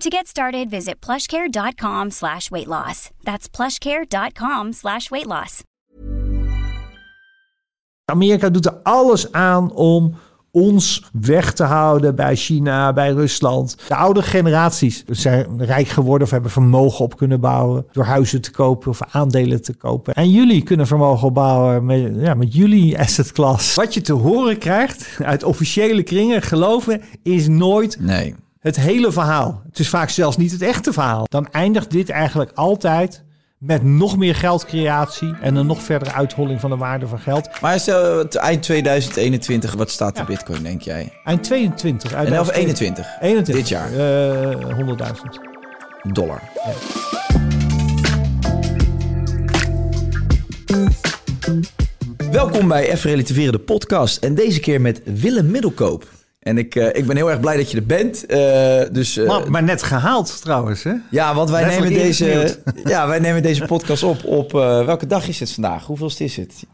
To get started, visit plushcare.com slash weight loss. That's plushcare.com slash weight loss. Amerika doet er alles aan om ons weg te houden bij China, bij Rusland. De oude generaties zijn rijk geworden of hebben vermogen op kunnen bouwen door huizen te kopen of aandelen te kopen. En jullie kunnen vermogen opbouwen met, ja, met jullie asset class. Wat je te horen krijgt uit officiële kringen, geloven, is nooit Nee. Het hele verhaal. Het is vaak zelfs niet het echte verhaal. Dan eindigt dit eigenlijk altijd met nog meer geldcreatie en een nog verdere uitholling van de waarde van geld. Maar stel, het eind 2021, wat staat de bitcoin, denk jij? Eind 22. Uit En of 21? 21. Dit jaar. Eh, 100.000. Dollar. Welkom bij Even Relativeren, de podcast. En deze keer met Willem Middelkoop. En ik, eh, ik ben heel erg blij dat je er bent. Eh, dus, eh, maar, maar net gehaald trouwens, hè? ja, want wij nemen, deze, ja, wij nemen deze podcast op op... welke dag is het vandaag? Hoeveelste is het?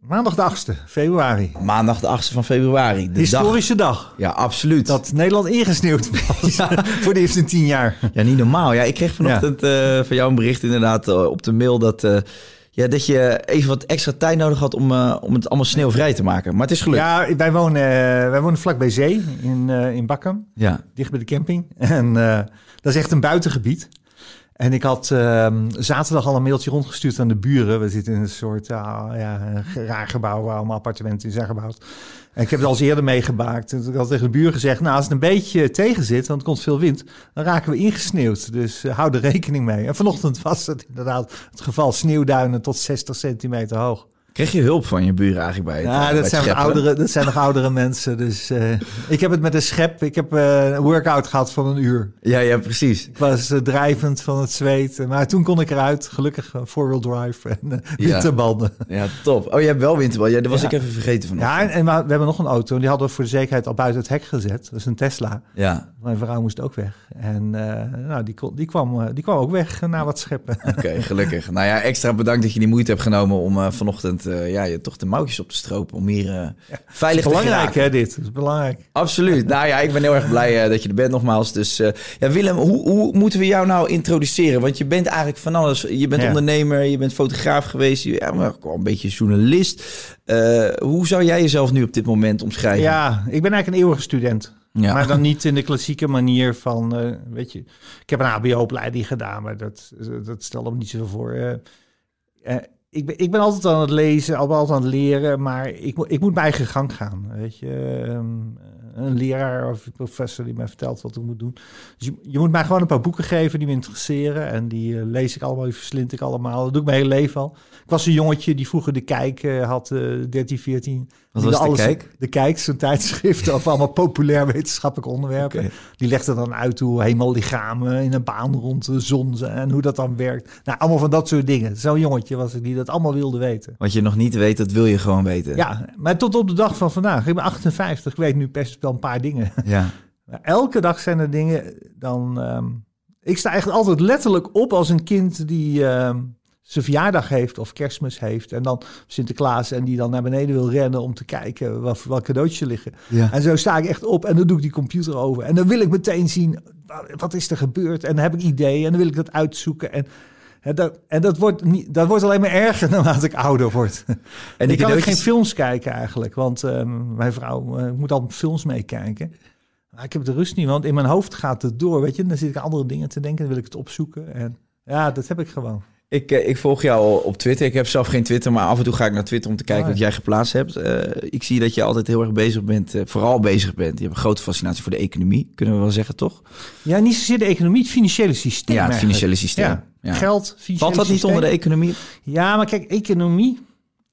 Maandag de 8e februari. Maandag de 8e van februari. De. Historische dag. Ja, absoluut. Dat Nederland ingesneeuwd was. Voor de eerste tien jaar. Ja, niet normaal. Ja, ik kreeg vanochtend van jou een bericht inderdaad op de mail dat, ja, dat je even wat extra tijd nodig had om, eh, om het allemaal sneeuwvrij te maken. Maar het is gelukt. Ja, wij wonen, eh, wij wonen vlak bij zee in, eh in Bakkum. Ja. dicht bij de camping. En dat is echt een buitengebied. En ik had ehm, zaterdag al een mailtje rondgestuurd aan de buren. We zitten in een soort ah, ja, een raar gebouw waar allemaal appartementen in zijn gebouwd. En ik heb het al eens eerder meegemaakt. Ik had tegen de buren gezegd, nou als het een beetje tegen zit, want er komt veel wind, dan raken we ingesneeuwd. Dus eh, hou er rekening mee. En vanochtend was het inderdaad het geval sneeuwduinen tot 60 centimeter hoog. Kreeg je hulp van je buren eigenlijk bij het, eh, Ja, bij dat het zijn, scheppen? oudere, dat zijn nog oudere mensen. Dus eh, ik heb het met een schep. Ik heb eh, een workout gehad van een uur. Ja, ja, precies. Ik was eh, drijvend van het zweet. Maar toen kon ik eruit. Gelukkig four-wheel drive en eh, Ja. winterbanden. Ja, top. Oh, je hebt wel winterbal. Ja, dat was Ja. ik even vergeten van. Ja, en, we hebben nog een auto. En die hadden we voor de zekerheid al buiten het hek gezet. Dat is een Tesla. Ja, Mijn vrouw moest ook weg. En eh, nou, die, kon, die, kwam, eh, die kwam ook weg eh, na wat scheppen. oké, gelukkig. Nou ja, extra bedankt dat je die moeite hebt genomen om vanochtend ja, je toch de mouwtjes op te stropen om hier veilig te belangrijk hè, dit. Dat is belangrijk. Absoluut. Nou ja, ik ben heel erg blij dat je er bent nogmaals. Dus ja, Willem, hoe, hoe moeten we jou nou introduceren? Want je bent eigenlijk van alles. Je bent Ja. ondernemer, je bent fotograaf geweest, je, ja, maar ook een beetje journalist. Hoe zou jij jezelf nu op dit moment omschrijven? Ja, ik ben eigenlijk een eeuwige student. Ja. Maar dan niet in de klassieke manier van, eh, weet je, ik heb een HBO-opleiding gedaan, maar dat, dat stelde me niet zoveel voor. Eh, eh, ik, ben, ik ben altijd aan het lezen, al- altijd aan het leren, maar ik, moet- ik moet mijn eigen gang gaan. Weet je, Ehm, een leraar of een professor die mij vertelt wat ik moet doen. Dus je, je moet mij gewoon een paar boeken geven die me interesseren en die lees ik allemaal, die verslind ik allemaal. Dat doe ik mijn hele leven al. Ik was een jongetje die vroeger de Kijk had, eh 13, 14. Wat was de Kijk? De Kijk, zo'n tijdschrift over allemaal populair wetenschappelijke onderwerpen. Die legde dan uit hoe hemellichamen in een baan rond de zon zijn en hoe dat dan werkt. Nou, allemaal van dat soort dingen. Zo'n jongetje was ik die dat allemaal wilde weten. Wat je nog niet weet, dat wil je gewoon weten. Ja, maar tot op de dag van vandaag. Ik ben 58, ik weet nu best wel een paar dingen. ja. Maar elke dag zijn er dingen dan... ehm, ik sta eigenlijk altijd letterlijk op als een kind die ehm, zijn verjaardag heeft of kerstmis heeft. En dan Sinterklaas en die dan naar beneden wil rennen om te kijken wat, welke cadeautjes liggen. Ja. En zo sta ik echt op en dan doe ik die computer over. En dan wil ik meteen zien, wa- wat is er gebeurd? En dan heb ik ideeën en dan wil ik dat uitzoeken. En, dat, en dat, wordt niet, dat wordt alleen maar erger naarmate ik ouder word. En ik kan ook geen films kijken eigenlijk, want ehm, mijn vrouw eh, moet altijd films meekijken. Maar ik heb de rust niet, want in mijn hoofd gaat het door, weet je. Dan zit ik aan andere dingen te denken, dan wil ik het opzoeken. En ja, dat heb ik gewoon. Ik, eh, ik volg jou op Twitter. Ik heb zelf geen Twitter, maar af en toe ga ik naar Twitter om te kijken Ah, wat jij geplaatst hebt. Eh, ik zie dat je altijd heel erg bezig bent, eh, vooral bezig bent. Je hebt een grote fascinatie voor de economie, kunnen we wel zeggen, toch? Ja, niet zozeer de economie, het financiële systeem. Ja, het eigenlijk. financiële systeem. Ja. Ja. Geld, financiële Valt dat niet onder de economie? Ja, maar kijk, economie.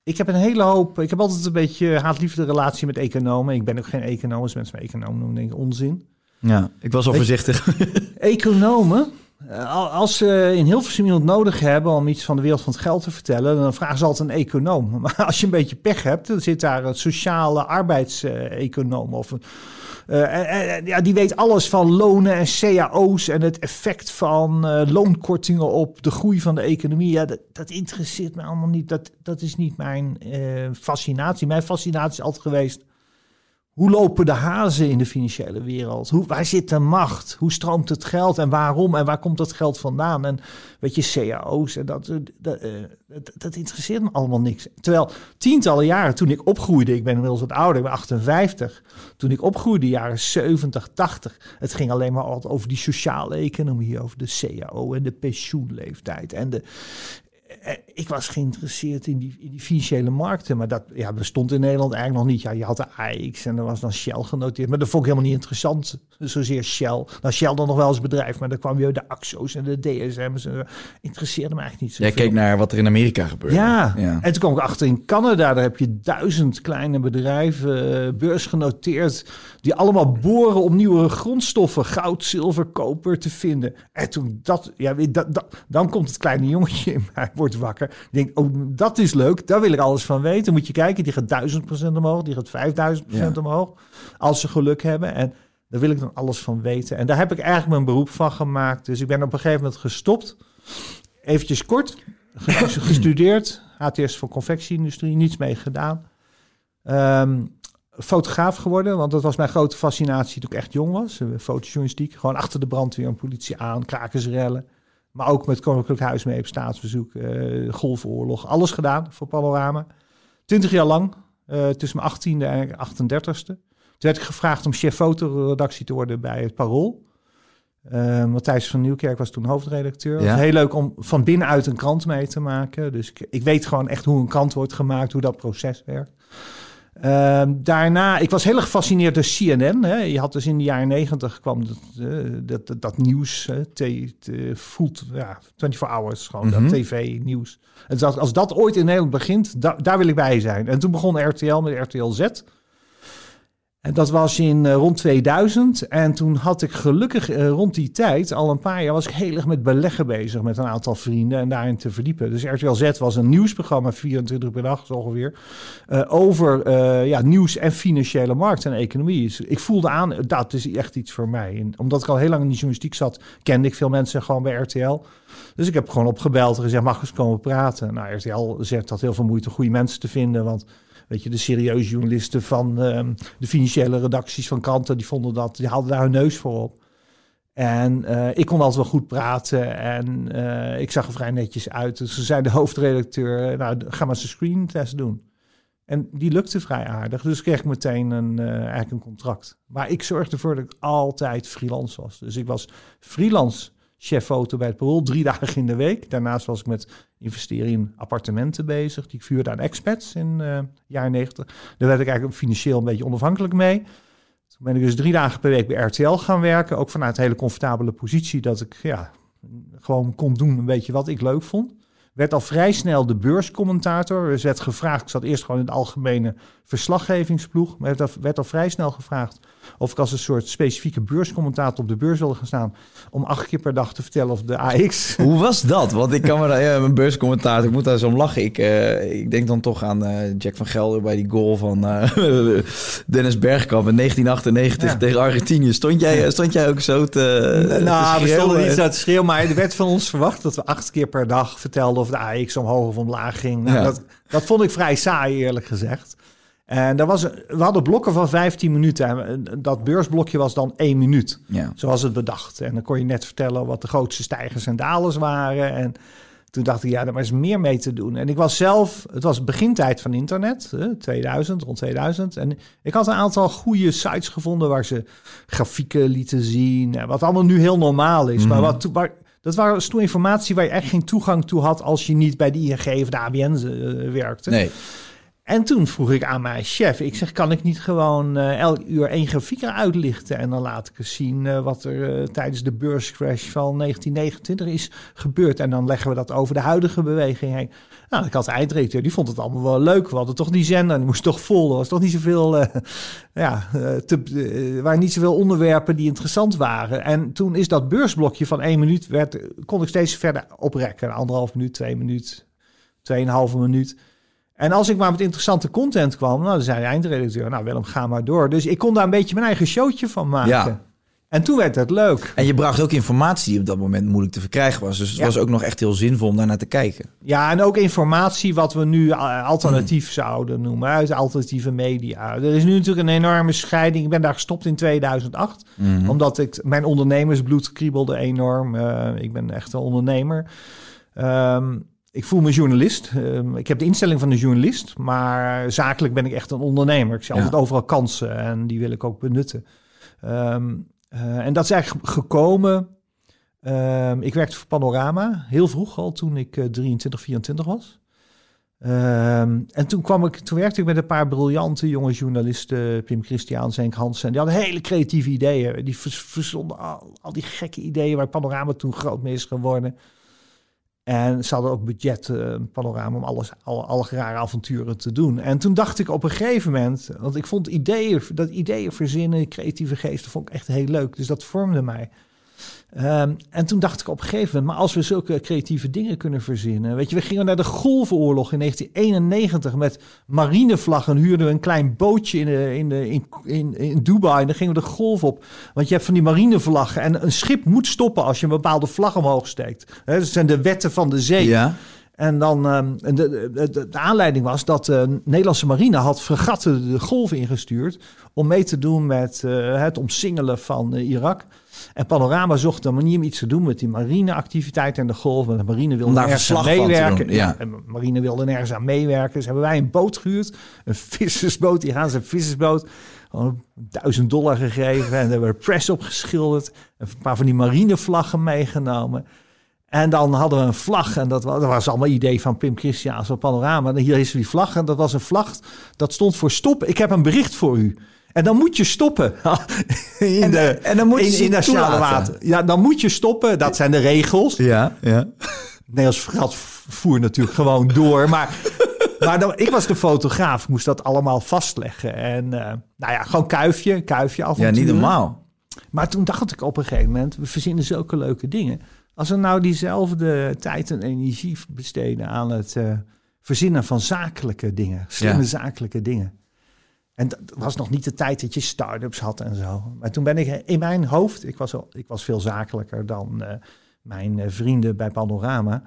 Ik heb een hele hoop. Ik heb altijd een beetje haat-liefde relatie met economen. Ik ben ook geen econoom. Als mensen me econoom noemen, denk ik onzin. Ja, ik was al voorzichtig. Economen, als ze in Hilversum iemand nodig hebben om iets van de wereld van het geld te vertellen, dan vragen ze altijd een econoom. Maar als je een beetje pech hebt, dan zit daar een sociale arbeidseconoom of eh, ja, die weet alles van lonen en cao's en het effect van eh, loonkortingen op de groei van de economie. Ja, dat, dat interesseert me allemaal niet. Dat, dat is niet mijn eh, fascinatie. Mijn fascinatie is altijd geweest. Hoe lopen de hazen in de financiële wereld? Hoe, waar zit de macht? Hoe stroomt het geld en waarom? En waar komt dat geld vandaan? En weet je, cao's en dat, eh, dat, eh, dat, dat interesseert me allemaal niks. Terwijl tientallen jaren toen ik opgroeide, ik ben inmiddels wat ouder, ik ben 58. Toen ik opgroeide, jaren 70, 80, het ging alleen maar altijd over die sociale economie, over de cao en de pensioenleeftijd en de, ik was geïnteresseerd in die, in die financiële markten, maar dat ja, bestond in Nederland eigenlijk nog niet. Ja, je had de AX en er was dan Shell genoteerd, maar dat vond ik helemaal niet interessant, zozeer Shell. Nou, Shell dan nog wel als bedrijf, maar dan kwam je de Axo's en de DSM's. En, interesseerde me eigenlijk niet zo Jij keek naar wat er in Amerika gebeurde. ja. ja. en toen kwam ik achter in Canada. Daar heb je duizend kleine bedrijven, eh, beursgenoteerd, die allemaal boren om nieuwe grondstoffen, goud, zilver, koper te vinden. En toen dat, ja, dat, dat, dan komt het kleine jongetje in mij, wordt wakker. Ik denk, oh, dat is leuk, daar wil ik alles van weten. Moet je kijken, die gaat duizend procent omhoog, die gaat vijfduizend procent Ja. omhoog, als ze geluk hebben. En daar wil ik dan alles van weten. En daar heb ik eigenlijk mijn beroep van gemaakt. Dus ik ben op een gegeven moment gestopt. Eventjes kort, ge- gestudeerd, HTS voor confectieindustrie, niets mee gedaan. Ehm, fotograaf geworden, want dat was mijn grote fascinatie toen ik echt jong was. Eh, Fotojournalistiek, gewoon achter de brandweer en politie aan, krakersrellen. Maar ook met Koninklijk Huis mee op staatsbezoek, eh golfoorlog, alles gedaan voor Panorama. Twintig jaar lang, eh, tussen mijn 18e en 38ste. Toen werd ik gevraagd om chef fotoredactie te worden bij het Parool. Eh, Matthijs van Nieuwkerk was toen hoofdredacteur. Ja. heel leuk om van binnenuit een krant mee te maken. Dus ik, ik weet gewoon echt hoe een krant wordt gemaakt, hoe dat proces werkt. Ehm, daarna, ik was heel erg gefascineerd door CNN. Hè. Je had dus in de jaren negentig kwam dat, eh, dat, dat, dat nieuws, hè, te, te, voelt, ja, 24 hours, gewoon Mhm. dat tv-nieuws. En dat, als dat ooit in Nederland begint, da- daar wil ik bij zijn. En toen begon RTL met RTL Z. En dat was in eh, rond 2000. En toen had ik gelukkig eh, rond die tijd, al een paar jaar, was ik heel erg met beleggen bezig met een aantal vrienden en daarin te verdiepen. Dus RTL Z was een nieuwsprogramma, 24 uur per dag ongeveer, eh, over ja, nieuws en financiële markt en economie. Dus ik voelde aan, dat is echt iets voor mij. En omdat ik al heel lang in die journalistiek zat, kende ik veel mensen gewoon bij RTL. Dus ik heb gewoon opgebeld en gezegd, mag eens komen praten? Nou, RTL zegt dat heel veel moeite goede mensen te vinden, want weet je, de serieuze journalisten van ehm, de financiële redacties van kranten, die vonden dat, die haalden daar hun neus voor op. En eh, ik kon altijd wel goed praten en eh, ik zag er vrij netjes uit. Dus ze zei de hoofdredacteur, nou, ga maar eens een screentest doen. En die lukte vrij aardig. Dus kreeg ik meteen een, eh, eigenlijk een contract. Maar ik zorgde ervoor dat ik altijd freelance was. Dus ik was freelance chef foto bij het Parool, drie dagen in de week. Daarnaast was ik met investeren in appartementen bezig. Die ik vuurde aan expats in de jaren negentig. Daar werd ik eigenlijk financieel een beetje onafhankelijk mee. Toen ben ik dus drie dagen per week bij RTL gaan werken. Ook vanuit een hele comfortabele positie dat ik ja, gewoon kon doen een beetje wat ik leuk vond. Werd al vrij snel de beurscommentator. Er werd gevraagd, ik zat eerst gewoon in de algemene verslaggevingsploeg. Maar werd al vrij snel gevraagd of ik als een soort specifieke beurscommentator op de beurs wilde gaan staan. Om acht keer per dag te vertellen of de AX Hoe was dat? Want ik kan me daar, ja, mijn beurscommentator, ik moet daar zo om lachen. Ik, eh, ik denk dan toch aan eh, Jack van Gelder bij die goal van eh, Dennis Bergkamp in 1998 Ja. tegen Argentinië. Stond jij, stond jij ook zo te, te nou, we stonden niet zo te schreeuwen, maar er werd van ons verwacht dat we acht keer per dag vertelden of de AX omhoog of omlaag ging. Nou, Ja. dat, dat vond ik vrij saai, eerlijk gezegd. En daar was, we hadden blokken van 15 minuten. En dat beursblokje was dan één minuut. Ja. Zoals het bedacht. En dan kon je net vertellen wat de grootste stijgers en dalers waren. En toen dacht ik, ja, daar is meer mee te doen. En ik was zelf, het was begintijd van internet, hè, 2000, rond 2000. En ik had een aantal goede sites gevonden waar ze grafieken lieten zien. en Wat allemaal nu heel normaal is. Maar wat, toen- waar, Dat was toen informatie waar je echt geen toegang toe had als je niet bij de ING of de ABN uh, werkte. Nee. En toen vroeg ik aan mijn chef, ik zeg, kan ik niet gewoon uh, elk uur één grafiek uitlichten en dan laat ik eens zien uh, wat er uh, tijdens de beurscrash van 1929 is gebeurd. En dan leggen we dat over de huidige beweging heen. Nou, ik had de die vond het allemaal wel leuk. We hadden toch die zender, die moest toch vol. Er was toch niet zoveel, ja, te, waren niet zoveel onderwerpen die interessant waren. En toen is dat beursblokje van één minuut, werd, kon ik steeds verder oprekken. Anderhalf minuut, twee minuut, tweeënhalve minuut. En als ik maar met interessante content kwam, nou, dan zei de eindredacteur, nou Willem, ga maar door. Dus ik kon daar een beetje mijn eigen showtje van maken. Ja. En toen werd het leuk. En je bracht ook informatie die op dat moment moeilijk te verkrijgen was. Dus het was ook nog echt heel zinvol om daarnaar te kijken. Ja, en ook informatie wat we nu alternatief zouden noemen. Uit alternatieve media. Er is nu natuurlijk een enorme scheiding. Ik ben daar gestopt in 2008. Mhm. Omdat ik, mijn ondernemersbloed kriebelde enorm. Uh, ik ben echt een ondernemer. Um, ik voel me journalist. Uh, ik heb de instelling van een journalist, maar zakelijk ben ik echt een ondernemer. Ik zie altijd overal kansen en die wil ik ook benutten. Um, uh, en dat is eigenlijk gekomen. Um, ik werkte voor Panorama heel vroeg al, toen ik uh, 23, 24 was. Um, en toen, kwam ik, toen werkte ik met een paar briljante jonge journalisten, Pim Christian, Henk Hansen. Die hadden hele creatieve ideeën. Die verzonden al, al die gekke ideeën waar Panorama toen groot mee is geworden. En ze hadden ook budget, uh, panorama, om alles, alle, alle rare avonturen te doen. En toen dacht ik op een gegeven moment, want ik vond ideeën, dat ideeën verzinnen, creatieve geesten, vond ik echt heel leuk. Dus dat vormde mij. Um, en toen dacht ik op een gegeven moment, maar als we zulke creatieve dingen kunnen verzinnen. Weet je, we gingen naar de Golfenoorlog in 1991 met marinevlaggen. Huurden we een klein bootje in, de, in, de, in, in, in Dubai. En dan gingen we de golf op. Want je hebt van die marinevlaggen. En een schip moet stoppen als je een bepaalde vlag omhoog steekt. He, dat zijn de wetten van de zee. Ja. En dan um, de, de, de, de, aanleiding was dat de Nederlandse marine had fregatten de golf ingestuurd om mee te doen met uh, het omsingelen van uh, Irak. En Panorama zocht een manier om iets te doen met die marineactiviteit en de golf. Want de marine wilde nergens aan meewerken. ja. En de marine wilde nergens aan meewerken. Dus hebben wij een boot gehuurd. Een vissersboot. Die gaan zijn vissersboot. Gewoon duizend dollar gegeven. En hebben we press op geschilderd. Een paar van die marinevlaggen meegenomen. En dan hadden we een vlag. En dat was, dat was allemaal idee van Pim Christiaans van Panorama. En hier is die vlag. En dat was een vlag. Dat stond voor stop. Ik heb een bericht voor u. En dan moet je stoppen. in en, de, en dan moet je in, in nationale water. Ja, dan moet je stoppen. Dat zijn de regels. Ja, ja. Nederlands gat voer natuurlijk gewoon door. Maar, maar dan, ik was de fotograaf. Moest dat allemaal vastleggen. En uh, nou ja, gewoon kuifje. Kuifje af en Ja, niet normaal. Maar toen dacht ik op een gegeven moment... we verzinnen zulke leuke dingen. Als we nou diezelfde tijd en energie besteden... aan het uh, verzinnen van zakelijke dingen. Slimme ja. zakelijke dingen. En dat was nog niet de tijd dat je start-ups had en zo. Maar toen ben ik in mijn hoofd, ik was, ik was veel zakelijker dan uh, mijn uh, vrienden bij Panorama,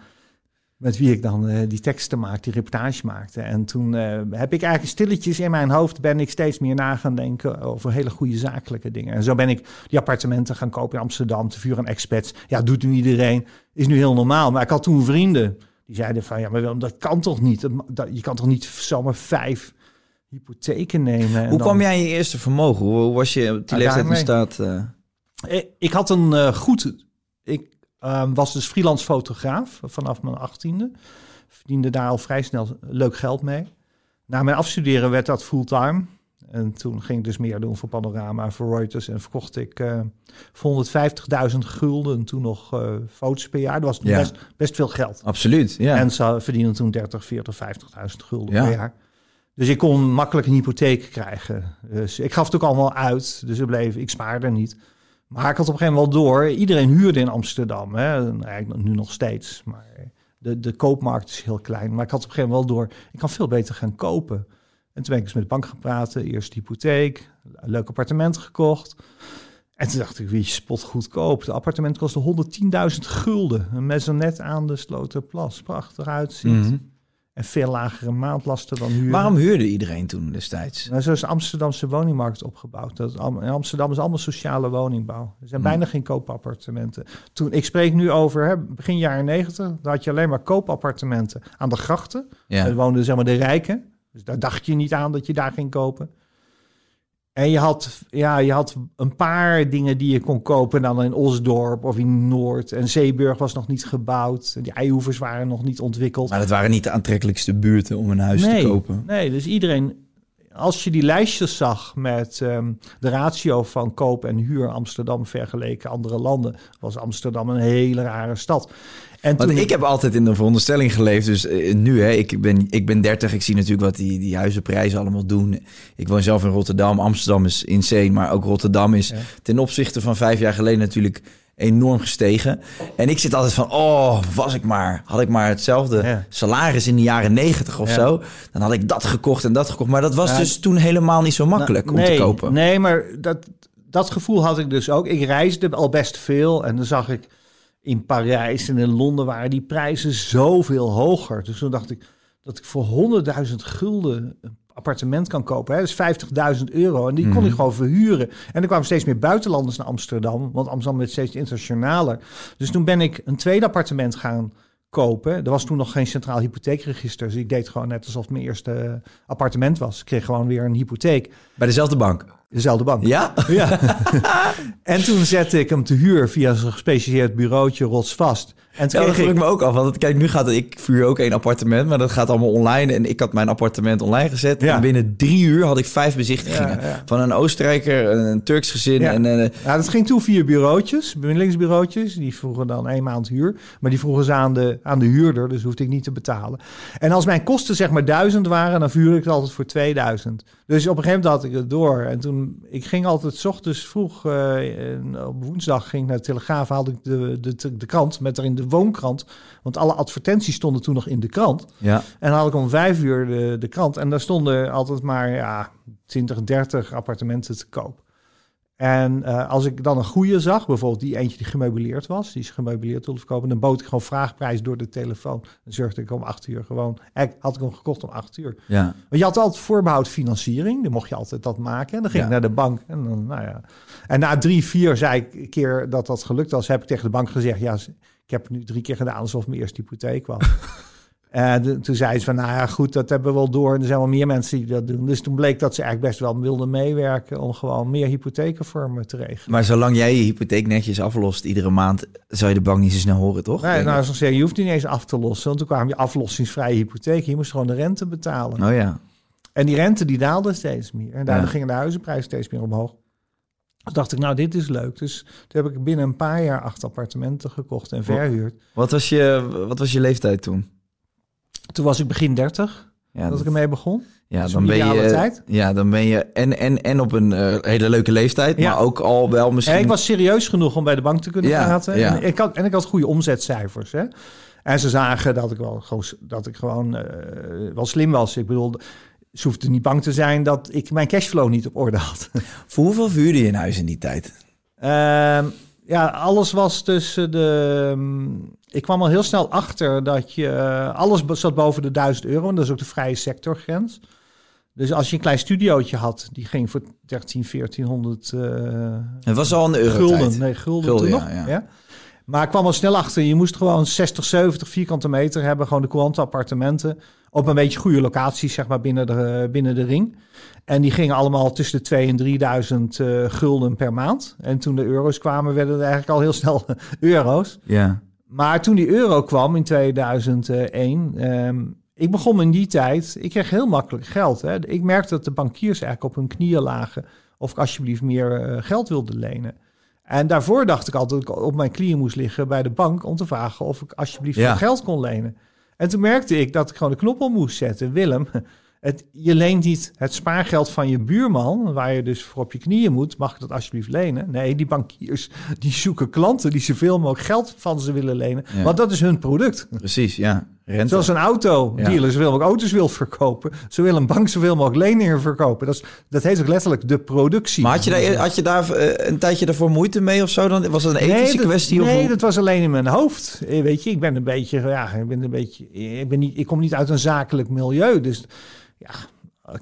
met wie ik dan die teksten maakte, die reportage maakte. En toen heb ik eigenlijk stilletjes in mijn hoofd, ben ik steeds meer na gaan denken over hele goede zakelijke dingen. En zo ben ik die appartementen gaan kopen in Amsterdam, te vuur aan expats. Ja, doet nu iedereen, is nu heel normaal. Maar ik had toen vrienden die zeiden van, ja, maar dat kan toch niet? Dat, dat, je kan toch niet zomaar vijf hypotheken nemen. Hoe kwam jij je eerste vermogen? Hoe, was je op die leeftijd in staat? Uh... Ik had een uh, goed... Ik uh, was dus freelance fotograaf vanaf mijn achttiende. Verdiende daar al vrij snel leuk geld mee. Na mijn afstuderen werd dat fulltime. En toen ging ik dus meer doen voor Panorama, voor Reuters. En verkocht ik voor 150.000 gulden toen nog foto's per jaar. Dat was Ja. best, best veel geld. Absoluut, ja. En ze verdienen toen 30, 40, 50.000 gulden Ja. per jaar. Dus ik kon makkelijk een hypotheek krijgen. Dus ik gaf het ook allemaal uit. Dus ik, bleef, ik spaarde niet. Maar ik had op een gegeven moment wel door. Iedereen huurde in Amsterdam. Hè. Nou, Eigenlijk nu nog steeds. Maar de, de koopmarkt is heel klein. Maar ik had op een gegeven moment wel door. Ik kan veel beter gaan kopen. En toen ben ik dus met de bank gaan praten. Eerst hypotheek. Een leuk appartement gekocht. En toen dacht ik, wie spot goedkoop. De appartement kostte 110.000 gulden. Een maisonette aan de Sloterplas. Prachtig uitziet. Mhm. En veel lagere maandlasten dan huur. Waarom huurde iedereen toen destijds? Nou, zo is de Amsterdamse woningmarkt opgebouwd. Dat, in Amsterdam is allemaal sociale woningbouw. Er zijn Hmm. bijna geen koopappartementen. Toen, ik spreek nu over hè, begin jaren negentig. Daar had je alleen maar koopappartementen aan de grachten. Ja. Daar woonden zeg maar de rijken. Dus daar dacht je niet aan dat je daar ging kopen. En je had, ja, je had een paar dingen die je kon kopen. Dan in Osdorp of in Noord. En Zeeburg was nog niet gebouwd. Die eihoevers waren nog niet ontwikkeld. Maar dat waren niet de aantrekkelijkste buurten om een huis nee, te kopen. Nee, dus iedereen... Als je die lijstjes zag met ehm, de ratio van koop en huur Amsterdam vergeleken andere landen, was Amsterdam een hele rare stad. En Want ik heb altijd in de veronderstelling geleefd. Dus eh, nu, hè, ik, ben, ik ben 30. Ik zie natuurlijk wat die, die huizenprijzen allemaal doen. Ik woon zelf in Rotterdam. Amsterdam is insane. Maar ook Rotterdam is ten opzichte van vijf jaar geleden natuurlijk enorm gestegen. En ik zit altijd van, oh, was ik maar, had ik maar hetzelfde salaris in de jaren negentig of zo, dan had ik dat gekocht en dat gekocht. Maar dat was dus toen helemaal niet zo makkelijk nou, om te kopen. Nee, maar dat, dat gevoel had ik dus ook. Ik reisde al best veel en dan zag ik in Parijs en in Londen waren die prijzen zoveel hoger. Dus toen dacht ik dat ik voor 100.000 gulden een appartement kan kopen. Hè? Is 50.000 euro. En die kon ik mhm. gewoon verhuren. En er kwamen steeds meer buitenlanders naar Amsterdam. Want Amsterdam werd steeds internationaler. Dus toen ben ik een tweede appartement gaan kopen. Er was toen nog geen centraal hypotheekregister. Dus ik deed gewoon net alsof het mijn eerste appartement was. Ik kreeg gewoon weer een hypotheek. Bij dezelfde bank? Dezelfde bank. Ja? Ja. en toen zette ik hem te huur via zo'n gespecialiseerd bureautje rotsvast. En ja, dat vroeg ik me ook af. Want kijk, nu gaat het, ik vuur ook één appartement, maar dat gaat allemaal online. En ik had mijn appartement online gezet. En binnen drie uur had ik vijf bezichtigingen. Van een Oostenrijker, een Turks gezin. En, uh, ja, dat ging toen via bureautjes, bemiddelingsbureautjes. Die vroegen dan één maand huur. Maar die vroegen ze aan de, aan de huurder, dus hoefde ik niet te betalen. En als mijn kosten zeg maar duizend waren, dan vuur ik het altijd voor 2000. Dus op een gegeven moment had ik het door. En toen, ik ging altijd s ochtends vroeg, uh, op woensdag ging ik naar de Telegraaf, haalde ik de, de, de krant met erin de woonkrant. Want alle advertenties stonden toen nog in de krant. Ja. En dan had ik om vijf uur de, de krant. En daar stonden altijd maar ja, 20, 30 appartementen te koop. En uh, als ik dan een goede zag, bijvoorbeeld die eentje die gemeubileerd was, die is gemeubileerd wilde verkopen, dan bood ik gewoon vraagprijs door de telefoon. Dan zorgde ik om acht uur gewoon. Eigenlijk had ik hem gekocht om acht uur. Ja. Want je had altijd voorbehoud financiering, dan mocht je altijd dat maken. En dan ging ik naar de bank. En, dan, nou ja. en na drie, vier zei ik keer dat dat gelukt was, heb ik tegen de bank gezegd, ja, ik heb het nu drie keer gedaan alsof mijn eerste hypotheek was. En toen zei ze van, nou ja, goed, dat hebben we wel door. En er zijn wel meer mensen die dat doen. Dus toen bleek dat ze eigenlijk best wel wilden meewerken om gewoon meer hypotheken voor me te regelen. Maar zolang jij je hypotheek netjes aflost iedere maand, zou je de bank niet zo snel horen, toch? Nee, nou, ze zeggen, je hoeft niet eens af te lossen. Want toen kwam je aflossingsvrije hypotheek. Je moest gewoon de rente betalen. Oh ja. En die rente die daalde steeds meer. En daardoor gingen de huizenprijzen steeds meer omhoog. Dus dacht ik, nou, dit is leuk. Dus toen heb ik binnen een paar jaar acht appartementen gekocht en verhuurd. Wat was je, wat was je leeftijd toen? Toen was ik begin 30, ja, dat, ik ermee begon. Ja, dan ben je. Tijd. Ja, dan ben je en, en, en op een uh, hele leuke leeftijd, ja. maar ook al wel misschien. ik was serieus genoeg om bij de bank te kunnen ja, praten. Ja. En, ik had, en ik had goede omzetcijfers. Hè? En ze zagen dat ik wel dat ik gewoon uh, wel slim was. Ik bedoel, ze hoefden niet bang te zijn dat ik mijn cashflow niet op orde had. Voor hoeveel vuurde je in huis in die tijd? Uh, ja, alles was tussen de. Um, ik kwam al heel snel achter dat je. Uh, alles zat boven de 1000 euro. En dat is ook de vrije sectorgrens. Dus als je een klein studiootje had, die ging voor 13, 1400. Uh, het was al een euro. Gulden, nee, gulden, gulden ja, nog. Ja. ja. Maar ik kwam al snel achter. Je moest gewoon 60, 70 vierkante meter hebben. Gewoon de courante appartementen. Op een beetje goede locaties, zeg maar, binnen de, binnen de ring. En die gingen allemaal tussen de 2.000 en 3000 uh, gulden per maand. En toen de euro's kwamen, werden het eigenlijk al heel snel euro's. Ja. Maar toen die euro kwam in 2001, um, ehm, ik begon in die tijd, ik kreeg heel makkelijk geld. Hè. Ik merkte dat de bankiers eigenlijk op hun knieën lagen of ik alsjeblieft meer uh, geld wilde lenen. En daarvoor dacht ik altijd dat ik op mijn knieën moest liggen bij de bank om te vragen of ik alsjeblieft ja. geld kon lenen. En toen merkte ik dat ik gewoon de knop om moest zetten. Willem, het, je leent niet het spaargeld van je buurman, waar je dus voor op je knieën moet. Mag ik dat alsjeblieft lenen? Nee, die bankiers die zoeken klanten die zoveel mogelijk geld van ze willen lenen. Want dat is hun product. Precies, ja. Rente. Zoals een autodealer ja. zoveel mogelijk auto's wil verkopen. Zo wil een bank zoveel mogelijk leningen verkopen. Dat, is, dat heet ook letterlijk de productie. Maar had je daar, had je daar eh, een tijdje daarvoor moeite mee of zo? Dan was het een ethische nee, kwestie? Nee, dat was alleen in mijn hoofd. Eh, weet je, ik ben een beetje, ja, ik ben een beetje, ik ben niet, ik kom niet uit een zakelijk milieu, dus ja,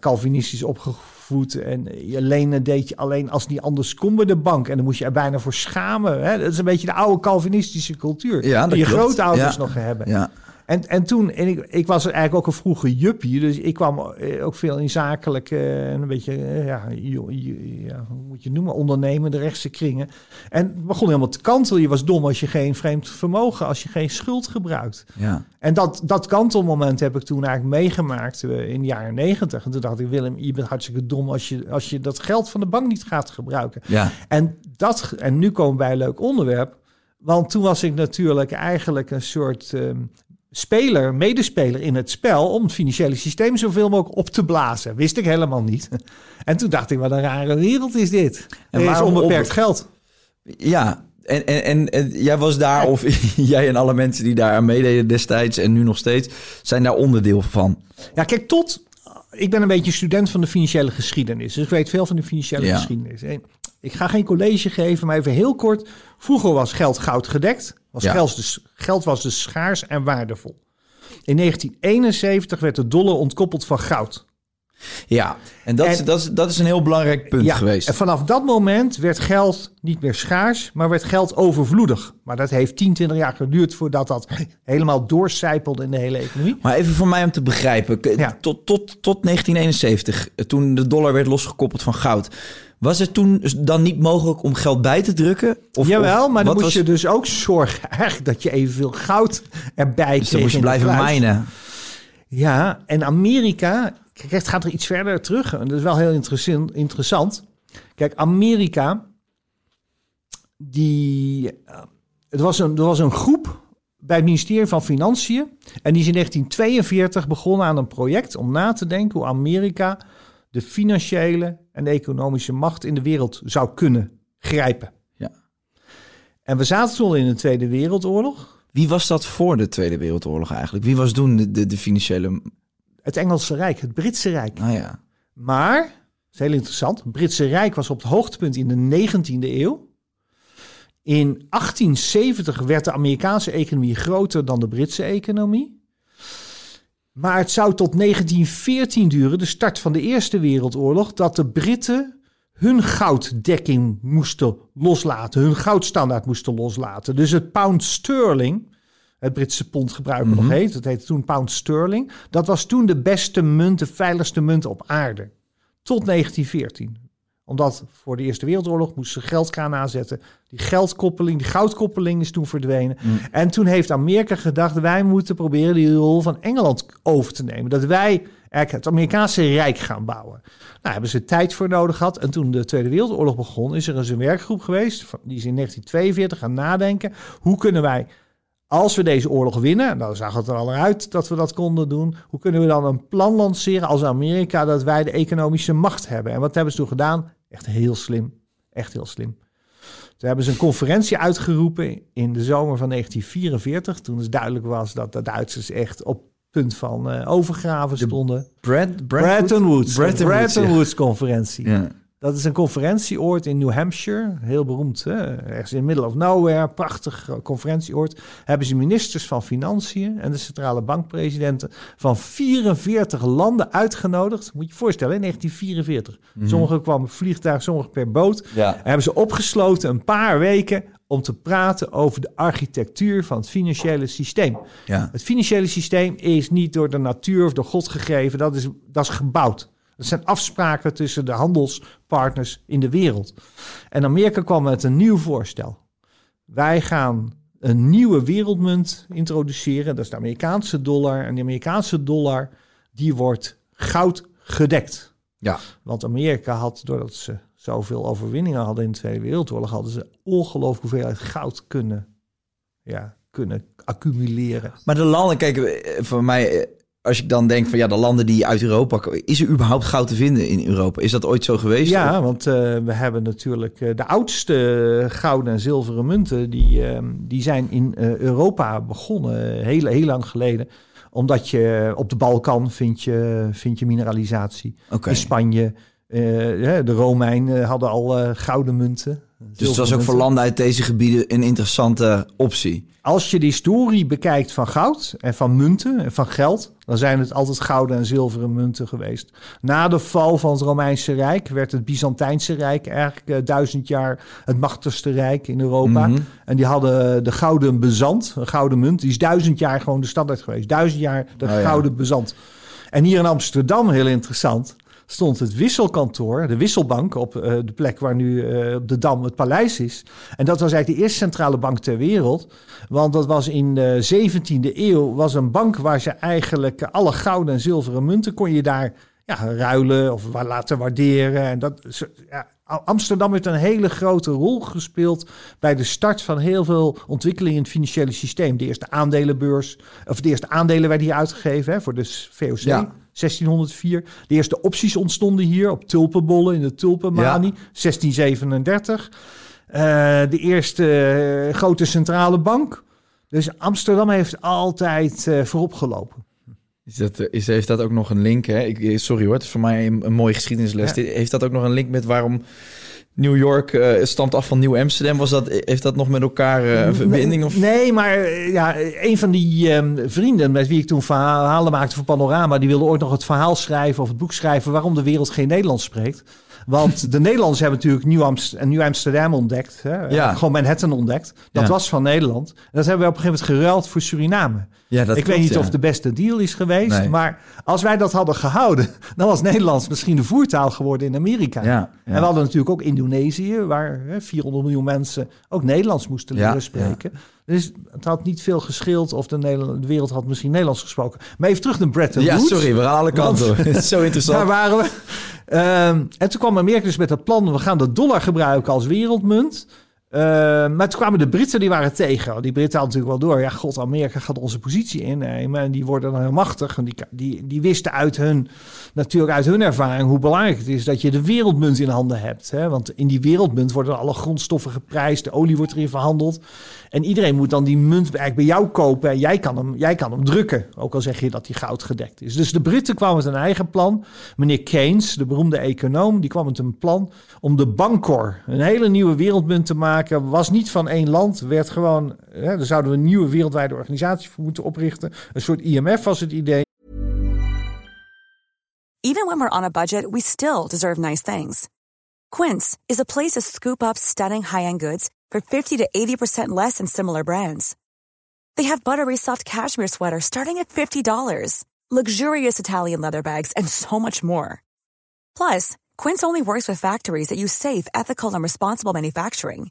Calvinistisch opgevoed. En je lenen deed je alleen als niet anders kon bij de bank. En dan moest je er bijna voor schamen. Hè? Dat is een beetje de oude Calvinistische cultuur. Ja, die je grootouders nog hebben. Ja. En, en toen, en ik, ik was eigenlijk ook een vroege juppie, dus ik kwam eh, ook veel in zakelijk eh, en een beetje, eh, ja, jo- jo- ja, hoe moet je het noemen, ondernemen, de rechtse kringen. En het begon helemaal te kantelen. Je was dom als je geen vreemd vermogen, als je geen schuld gebruikt. Ja. En dat, dat kantelmoment heb ik toen eigenlijk meegemaakt in de jaren negentig. En toen dacht ik, Willem, je bent hartstikke dom als je, als je dat geld van de bank niet gaat gebruiken. Ja. En, dat, en nu komen we bij een leuk onderwerp. Want toen was ik natuurlijk eigenlijk een soort ehm, speler, medespeler in het spel... om het financiële systeem zoveel mogelijk op te blazen. Wist ik helemaal niet. En toen dacht ik, wat een rare wereld is dit. En er is waarom onbeperkt op- geld. Ja, en, en, en, en jij was daar, of jij en alle mensen die daar aan meededen destijds en nu nog steeds, zijn daar onderdeel van. Ja, kijk, tot... Ik ben een beetje student van de financiële geschiedenis. Dus ik weet veel van de financiële Ja. geschiedenis. En Ik ga geen college geven, maar even heel kort. Vroeger was geld goud gedekt. Was Ja. geld, dus, geld was dus schaars en waardevol. In 1971 werd de dollar ontkoppeld van goud. Ja, en dat, is, dat, is, dat is een heel belangrijk punt geweest. En vanaf dat moment werd geld niet meer schaars, maar werd geld overvloedig. Maar dat heeft 10, 20 jaar geduurd voordat dat helemaal doorcijpelde in de hele economie. Maar even voor mij om te begrijpen, Ja. tot, tot, tot 1971, eh, toen de dollar werd losgekoppeld van goud, was het toen dan niet mogelijk om geld bij te drukken? Of, Jawel, of maar dan moest was- je dus ook zorgen eigenlijk dat je evenveel goud erbij Dus kreeg. moest je de blijven mijnen. Ja, en Amerika, kijk, het gaat er iets verder terug. En dat is wel heel interessant. interessant. Kijk, Amerika, die, eh, het was een, er was een groep bij het ministerie van Financiën. En die is in 1942 begonnen aan een project om na te denken hoe Amerika de financiële en de economische macht in de wereld zou kunnen grijpen. Ja. En we zaten toen al in de Tweede Wereldoorlog. Wie was dat voor de Tweede Wereldoorlog eigenlijk? Wie was toen de, de, de financiële... Het Engelse Rijk, het Britse Rijk. Nou ja, Maar, dat is heel interessant, het Britse Rijk was op het hoogtepunt in de 19e eeuw. In 1870 werd de Amerikaanse economie groter dan de Britse economie. Maar het zou tot 1914 duren, de start van de Eerste Wereldoorlog, dat de Britten hun gouddekking moesten loslaten, hun goudstandaard moesten loslaten. Dus het pound sterling, het Britse pond gebruiken nog heet, dat heette toen pound sterling, dat was toen de beste munt, de veiligste munt op aarde. Tot 1914 omdat voor de Eerste Wereldoorlog moesten ze geldkraan aanzetten. Die geldkoppeling, die goudkoppeling is toen verdwenen. En toen heeft Amerika gedacht, wij moeten proberen die rol van Engeland over te nemen. Dat wij eigenlijk het Amerikaanse Rijk gaan bouwen. Nou, hebben ze tijd voor nodig gehad. En toen de Tweede Wereldoorlog begon, is er eens een werkgroep geweest. Die is in 1942 gaan nadenken. Hoe kunnen wij als we deze oorlog winnen, nou zag het er al uit dat we dat konden doen. Hoe kunnen we dan een plan lanceren als Amerika dat wij de economische macht hebben? En wat hebben ze toen gedaan? Echt heel slim. Echt heel slim. Toen hebben ze een conferentie uitgeroepen in de zomer van 1944. Toen het duidelijk was dat de Duitsers echt op punt van eh, overgraven stonden. Brad, Bretton Woods. Bretton Woods, Bretton ja. Woods conferentie. Ja. Dat is een conferentieoord in New Hampshire. Heel beroemd. Hè? Ergens in middle of nowhere. Prachtig eh, conferentieoord. Hebben ze ministers van Financiën en de centrale bankpresidenten van 44 landen uitgenodigd. Moet je je voorstellen, in 1944. Sommigen kwamen vliegtuig, sommigen per boot. Ja. En hebben ze opgesloten een paar weken om te praten over de architectuur van het financiële systeem. Ja. Het financiële systeem is niet door de natuur of door God gegeven. Dat is, dat is gebouwd. Dat zijn afspraken tussen de handelspartners in de wereld. En Amerika kwam met een nieuw voorstel. Wij gaan een nieuwe wereldmunt introduceren. Dat is de Amerikaanse dollar. En de Amerikaanse dollar, die wordt goud gedekt. Ja. Want Amerika had, doordat ze zoveel overwinningen hadden in de Tweede Wereldoorlog, hadden ze ongelooflijk hoeveelheid goud kunnen, ja, kunnen accumuleren. Maar de landen, kijk, voor mij, eh, als ik dan denk van ja, de landen die uit Europa komen, is er überhaupt goud te vinden in Europa? Is dat ooit zo geweest? Ja, want eh, we hebben natuurlijk eh, de oudste gouden en zilveren munten, die, eh, die zijn in eh, Europa begonnen, heel, heel lang geleden. Omdat je op de Balkan vind je, vind je mineralisatie. In Spanje, de Romeinen hadden al gouden munten. Dus het was ook voor landen uit deze gebieden een interessante optie. Als je de historie bekijkt van goud en van munten en van geld, dan zijn het altijd gouden en zilveren munten geweest. Na de val van het Romeinse Rijk werd het Byzantijnse Rijk eigenlijk uh, duizend jaar het machtigste rijk in Europa. Mhm. En die hadden de gouden bezant, een gouden munt, die is duizend jaar gewoon de standaard geweest. Duizend jaar de Oh ja. gouden bezant. En hier in Amsterdam, heel interessant, stond het wisselkantoor, de wisselbank, op eh, de plek waar nu eh, op de Dam het paleis is. En dat was eigenlijk de eerste centrale bank ter wereld. Want dat was in de 17e eeuw, was een bank waar ze eigenlijk alle gouden en zilveren munten kon je daar ja, ruilen of laten waarderen. En dat, ja, Amsterdam heeft een hele grote rol gespeeld bij de start van heel veel ontwikkelingen in het financiële systeem. De eerste aandelenbeurs, of de eerste aandelen werden hier uitgegeven hè, voor de VOC. Ja. 1604. De eerste opties ontstonden hier op tulpenbollen in de tulpenmanie. 1637. Eh, de eerste eh, grote centrale bank. Dus Amsterdam heeft altijd eh, voorop gelopen. Is dat, is, heeft dat ook nog een link? Hè? Ik, sorry hoor, het is voor mij een, een mooie geschiedenisles. Ja. Heeft dat ook nog een link met waarom New York eh, stamt af van Nieuw Amsterdam? Was dat, heeft dat nog met elkaar eh, een verbinding? Of? Nee, maar eh, ja, een van die ehm, vrienden met wie ik toen verhalen maakte voor Panorama, die wilde ooit nog het verhaal schrijven of het boek schrijven waarom de wereld geen Nederlands spreekt. Want de Nederlanders hebben natuurlijk Nieuw, Amst- Nieuw Amsterdam ontdekt. Hè? Ja. Gewoon Manhattan ontdekt. Dat Ja. was van Nederland. En dat hebben we op een gegeven moment geruild voor Suriname. Ja, dat ik weet niet ja. of de beste deal is geweest. Nee. Maar als wij dat hadden gehouden, dan was Nederlands misschien de voertaal geworden in Amerika. Ja. En we hadden natuurlijk ook Indonesië, waar hè, 400 miljoen mensen ook Nederlands moesten leren spreken. Dus het had niet veel gescheeld of de, wereld had misschien Nederlands gesproken. Maar even terug naar Bretton Ja, Woods. sorry, we gaan alle kanten. Het is zo interessant. Daar waren we. Ehm, en toen kwam Amerika dus met het plan, we gaan de dollar gebruiken als wereldmunt. Ehm, maar toen kwamen de Britten, die waren tegen. Die Britten hadden natuurlijk wel door. Ja, god, Amerika gaat onze positie innemen. En die worden dan heel machtig. En die, die, die wisten uit hun, natuurlijk uit hun ervaring hoe belangrijk het is dat je de wereldmunt in handen hebt. Hè? Want in die wereldmunt worden alle grondstoffen geprijsd. De olie wordt erin verhandeld. En iedereen moet dan die munt eigenlijk bij jou kopen. En jij kan hem, jij kan hem drukken. Ook al zeg je dat die goud gedekt is. Dus de Britten kwamen met een eigen plan. Meneer Keynes, de beroemde econoom, die kwam met een plan om de Bancor, een hele nieuwe wereldmunt te maken. Was niet van één land, werd gewoon, hè, daar zouden we een nieuwe wereldwijde organisatie voor moeten oprichten. Een soort IMF was het idee. Even when we're on a budget, we still deserve nice things. Quince is a place to scoop up stunning high-end goods for 50 to 80% less than similar brands. They have buttery soft cashmere sweaters starting at $50, luxurious Italian leather bags, and so much more. Plus, Quince only works with factories that use safe, ethical, and responsible manufacturing.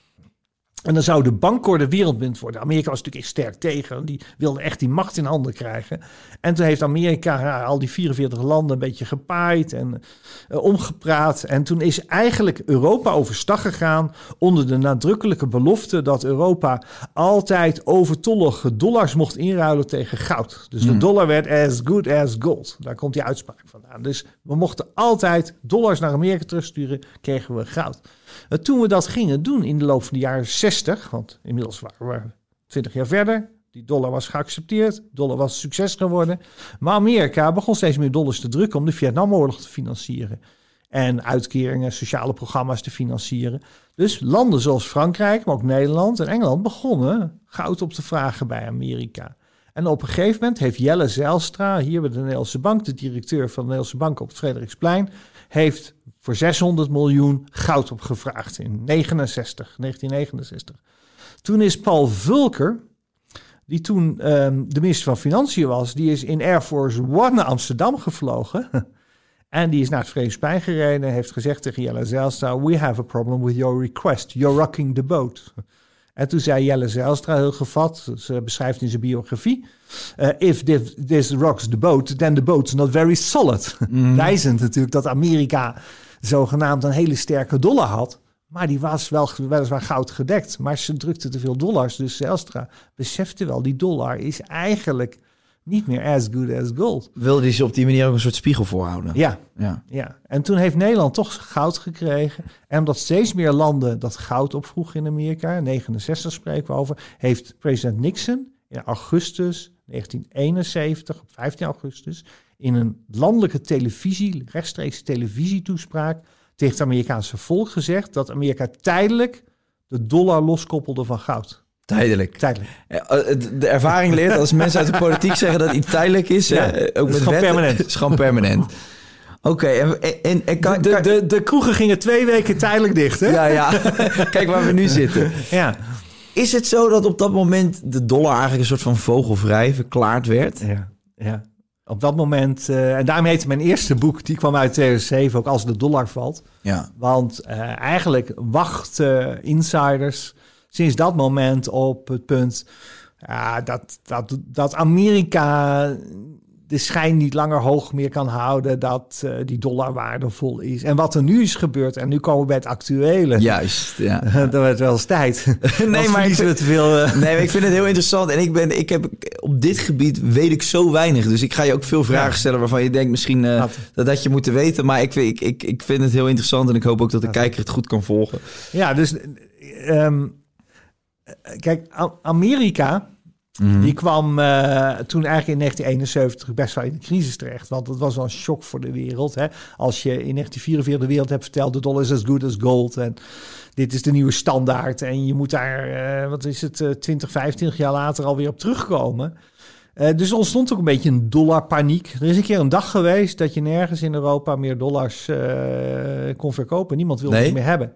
En dan zou de Bancor de wereldmunt worden. Amerika was natuurlijk sterk tegen. Die wilde echt die macht in handen krijgen. En toen heeft Amerika ja, al die 44 landen een beetje gepaaid en eh, omgepraat. En toen is eigenlijk Europa overstag gegaan onder de nadrukkelijke belofte dat Europa altijd overtollige dollars mocht inruilen tegen goud. Dus de dollar werd as good as gold. Daar komt die uitspraak vandaan. Dus we mochten altijd dollars naar Amerika terugsturen, kregen we goud. Uh, toen we dat gingen doen in de loop van de jaren 60, want inmiddels waren we 20 jaar verder, die dollar was geaccepteerd, dollar was succes geworden. Maar Amerika begon steeds meer dollars te drukken om de Vietnamoorlog te financieren. En uitkeringen, sociale programma's te financieren. Dus landen zoals Frankrijk, maar ook Nederland en Engeland begonnen goud op te vragen bij Amerika. En op een gegeven moment heeft Jelle Zijlstra, hier bij de Nederlandse Bank, de directeur van de Nederlandse Bank op het Frederiksplein, heeft voor 600 miljoen goud opgevraagd in 69, 1969. Toen is Paul Vulker, die toen um, de minister van Financiën was, die is in Air Force One naar Amsterdam gevlogen. en die is naar het Frederiksplein gereden en heeft gezegd tegen Jelle Zijlstra, we have a problem with your request. You're rocking the boat. En toen zei Jelle Zijlstra heel gevat, ze beschrijft in zijn biografie... Uh, if this, this, rocks the boat, then the boat's not very solid. Mm. Wijzend natuurlijk dat Amerika zogenaamd een hele sterke dollar had. Maar die was wel weliswaar goud gedekt. Maar ze drukte te veel dollars. Dus Zijlstra besefte wel, die dollar is eigenlijk niet meer as good as gold. Wilde hij ze op die manier ook een soort spiegel voorhouden? Ja, Ja. ja. En toen heeft Nederland toch goud gekregen. En omdat steeds meer landen dat goud opvroegen in Amerika, 69 spreken we over, heeft president Nixon in augustus 1971, op 15 augustus, in een landelijke televisie, rechtstreeks televisietoespraak, tegen het Amerikaanse volk gezegd dat Amerika tijdelijk de dollar loskoppelde van goud. Tijdelijk. Tijdelijk. Ja, eh, De ervaring leert als mensen uit de politiek zeggen dat iets tijdelijk is, Ja, hè, dat ook is met gewoon wetten, permanent. is gewoon permanent. Oké, en, en, en kan, De, de, de kroegen gingen twee weken tijdelijk dicht, hè? ja, ja. Kijk waar we nu zitten. ja. Is het zo dat op dat moment de dollar eigenlijk een soort van vogelvrij verklaard werd? Ja, ja. Op dat moment, eh, en daarom heette mijn eerste boek, die kwam uit 2007, ook als de dollar valt. Ja. Want eh, eigenlijk wachten insiders sinds dat moment op het punt ja, dat, dat, dat Amerika de schijn niet langer hoog meer kan houden, dat eh, die dollar waardevol is. En wat er nu is gebeurd, en nu komen we bij het actuele, Juist, ja. dat werd wel eens tijd. Nee, maar ik te veel... eh, Nee, maar ik vind het heel interessant. En ik, ben, ik heb op dit gebied weet ik zo weinig. Dus ik ga je ook veel vragen Ja. stellen waarvan je denkt misschien eh, dat had je moeten weten. Maar ik, vind- ik, ik, ik vind het heel interessant en ik hoop ook dat de kijker het goed kan volgen. Ja, dus ehm, kijk, A- Amerika Mhm. die kwam eh, toen eigenlijk in 1971 best wel in de crisis terecht. Want het was wel een shock voor de wereld. Hè? Als je in 1944 de wereld hebt verteld, de dollar is as good as gold. En dit is de nieuwe standaard. En je moet daar, eh, wat is het, eh, 20, 25 jaar later alweer op terugkomen. Eh, dus er ontstond ook een beetje een dollarpaniek. Er is een keer een dag geweest dat je nergens in Europa meer dollars eh, kon verkopen. Niemand wilde Nee. het meer hebben.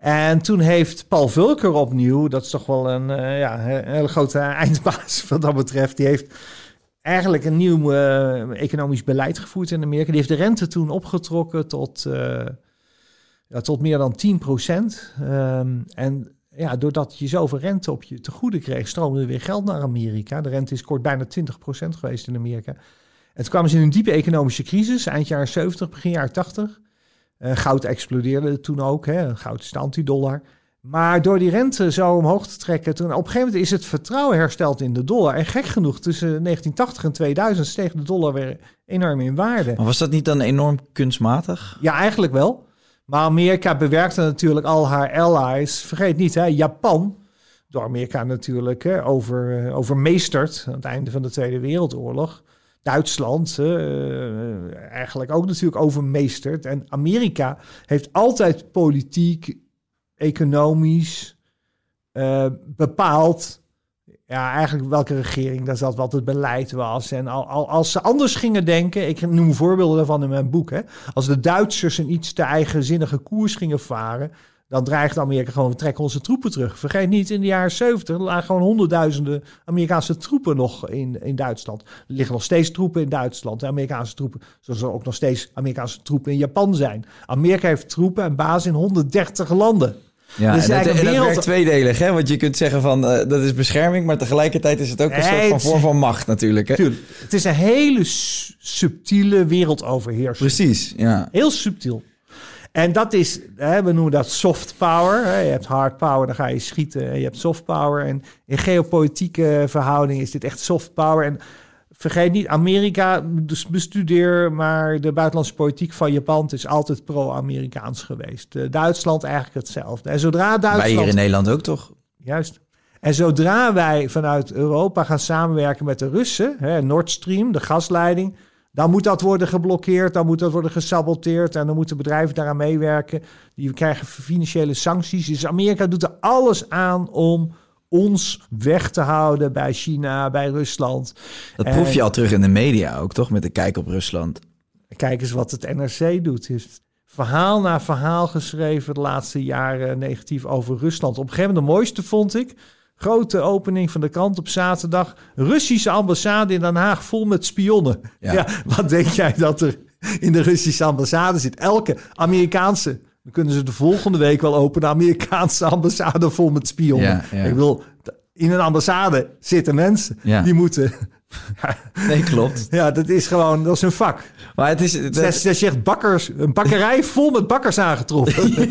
En toen heeft Paul Vulker opnieuw, dat is toch wel een, eh, ja, hele grote eindbaas wat dat betreft, die heeft eigenlijk een nieuw eh, economisch beleid gevoerd in Amerika. Die heeft de rente toen opgetrokken tot, eh, ja, tot meer dan 10 procent. Ehm, en ja, doordat je zoveel rente op je te goede kreeg, stroomde er weer geld naar Amerika. De rente is kort bijna 20 procent geweest in Amerika. En toen kwamen ze in een diepe economische crisis, eind jaren 70, begin jaren 80. Eh, goud explodeerde toen ook. Hè. Goud is de antidollar. Maar door die rente zo omhoog te trekken, toen op een gegeven moment is het vertrouwen hersteld in de dollar. En gek genoeg, tussen 1980 en 2000 steeg de dollar weer enorm in waarde. Maar was dat niet dan enorm kunstmatig? Ja, eigenlijk wel. Maar Amerika bewerkte natuurlijk al haar allies. Vergeet niet, hè, Japan, door Amerika natuurlijk hè, over, eh, overmeesterd aan het einde van de Tweede Wereldoorlog. Duitsland eh, eigenlijk ook natuurlijk overmeesterd. En Amerika heeft altijd politiek, economisch eh, bepaald. Ja, eigenlijk welke regering daar zat, wat het beleid was. En al, al, als ze anders gingen denken, ik noem voorbeelden daarvan in mijn boek. Hè, als de Duitsers een iets te eigenzinnige koers gingen varen, dan dreigde Amerika gewoon, we trekken onze troepen terug. Vergeet niet, in de jaren 70 lagen gewoon honderdduizenden Amerikaanse troepen nog in, in Duitsland. Er liggen nog steeds troepen in Duitsland, Amerikaanse troepen. Zoals er ook nog steeds Amerikaanse troepen in Japan zijn. Amerika heeft troepen en basis in 130 landen. Ja, Dus en, eigenlijk dat, werkt tweedelig, hè? Want je kunt zeggen van eh, dat is bescherming, maar tegelijkertijd is het ook een soort van vorm van macht natuurlijk. Hè? Tuurlijk, het is een hele su- subtiele wereldoverheersing. Precies, ja. Heel subtiel. En dat is, hè, we noemen dat soft power. Hè. Je hebt hard power, dan ga je schieten. En je hebt soft power. En in geopolitieke verhoudingen is dit echt soft power. En vergeet niet, Amerika, dus bestudeer maar de buitenlandse politiek van Japan. Is altijd pro-Amerikaans geweest. Eh, Duitsland eigenlijk hetzelfde. En zodra Wij Duitsland... hier in Nederland ook toch? Juist. En zodra wij vanuit Europa gaan samenwerken met de Russen, hè, Nord Stream, de gasleiding, dan moet dat worden geblokkeerd, dan moet dat worden gesaboteerd en dan moeten bedrijven daaraan meewerken. Die krijgen financiële sancties. Dus Amerika doet er alles aan om ons weg te houden bij China, bij Rusland. Dat proef je al terug in de media ook, toch? Met de kijk op Rusland. Kijk eens wat het NRC doet. Heeft verhaal na verhaal geschreven de laatste jaren negatief over Rusland. Op een gegeven moment de mooiste vond ik. Grote opening van de krant op zaterdag. Russische ambassade in Den Haag vol met spionnen. Ja. Ja. wat denk jij dat er in de Russische ambassade zit? Elke Amerikaanse. Dan kunnen ze de volgende week wel openen. Amerikaanse ambassade vol met spionnen. Ja, ja. Ik wil in een ambassade zitten mensen die moeten Nee, klopt. Ja, dat is gewoon, dat is een vak. Maar het is... zegt bakkers, een bakkerij vol met bakkers aangetroffen.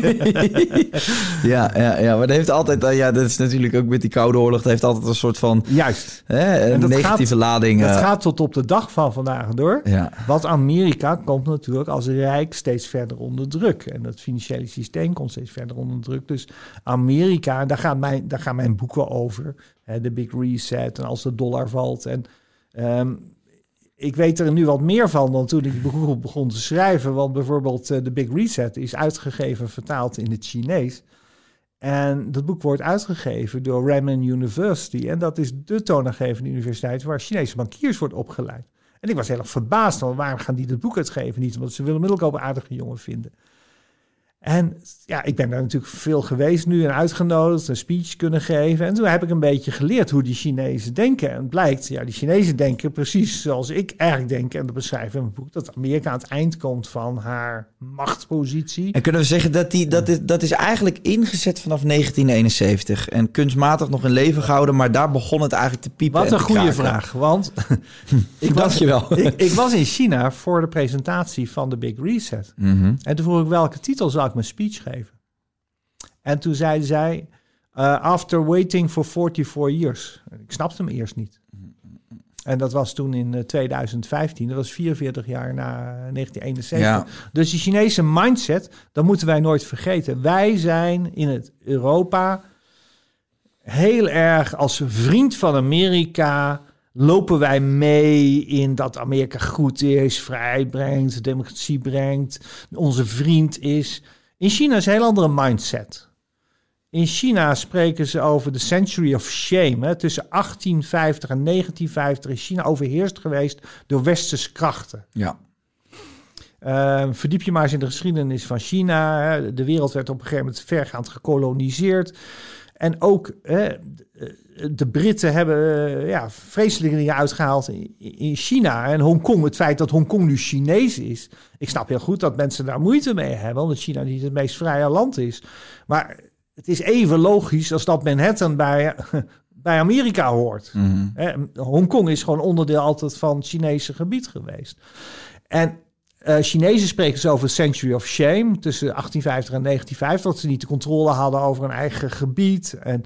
ja, ja, ja, maar dat heeft altijd... eh, Ja, dat is natuurlijk ook met die Koude Oorlog. Dat heeft altijd een soort van Juist. hè, een dat negatieve gaat- lading. Het eh, gaat tot op de dag van vandaag door. Ja. Want Amerika komt natuurlijk als rijk steeds verder onder druk. En het financiële systeem komt steeds verder onder druk. Dus Amerika, daar gaan mijn, daar gaan mijn boeken over. Hè, de Big Reset en als de dollar valt. En ehm, ik weet er nu wat meer van dan toen ik boek begon te schrijven. Want bijvoorbeeld eh, de Big Reset is uitgegeven, vertaald in het Chinees. En dat boek wordt uitgegeven door Renmin University. En dat is de toonaangevende universiteit waar Chinese bankiers wordt opgeleid. En ik was heel erg verbaasd, want waarom gaan die dat boek uitgeven? Niet omdat ze Willem Middelkoop een aardige jongen vinden. En ja, ik ben daar natuurlijk veel geweest nu en uitgenodigd, een speech kunnen geven. En toen heb ik een beetje geleerd hoe die Chinezen denken. En het blijkt, ja, die Chinezen denken precies zoals ik eigenlijk denk. En dat beschrijf ik in mijn boek, dat Amerika aan het eind komt van haar machtspositie. En kunnen we zeggen dat die, dat, is, dat is eigenlijk ingezet vanaf 1971. En kunstmatig nog in leven gehouden, maar daar begon het eigenlijk te piepen. Wat en een goede vraag, want ik, was, Dankjewel. ik, ik was in China voor de presentatie van de Big Reset. Mhm. En toen vroeg ik welke titel zou ik mijn speech geven. En toen zeiden zij, eh, after waiting for 44 years. Ik snapte hem eerst niet. En dat was toen in eh, 2015, dat was 44 jaar na 1971. Ja. Dus die Chinese mindset, dat moeten wij nooit vergeten. Wij zijn in het Europa heel erg als vriend van Amerika lopen wij mee in dat Amerika goed is, vrijheid brengt, democratie brengt, onze vriend is. In China is een heel andere mindset. In China spreken ze over de century of shame. Hè. Tussen 1850 en 1950 is China overheerst geweest door westerse krachten. Ja. Uh, verdiep je maar eens in de geschiedenis van China. Hè. De wereld werd op een gegeven moment vergaand gekoloniseerd. En ook de Britten hebben uh, ja, vreselijke dingen uitgehaald in, in China. En Hongkong, het feit dat Hongkong nu Chinees is. Ik snap heel goed dat mensen daar moeite mee hebben, omdat China niet het meest vrije land is. Maar het is even logisch als dat Manhattan bij, bij Amerika hoort. Mm -hmm. Hongkong is gewoon onderdeel altijd van het Chinese gebied geweest. En uh, Chinezen spreken ze over century of shame tussen 1850 en 1950, dat ze niet de controle hadden over hun eigen gebied. En,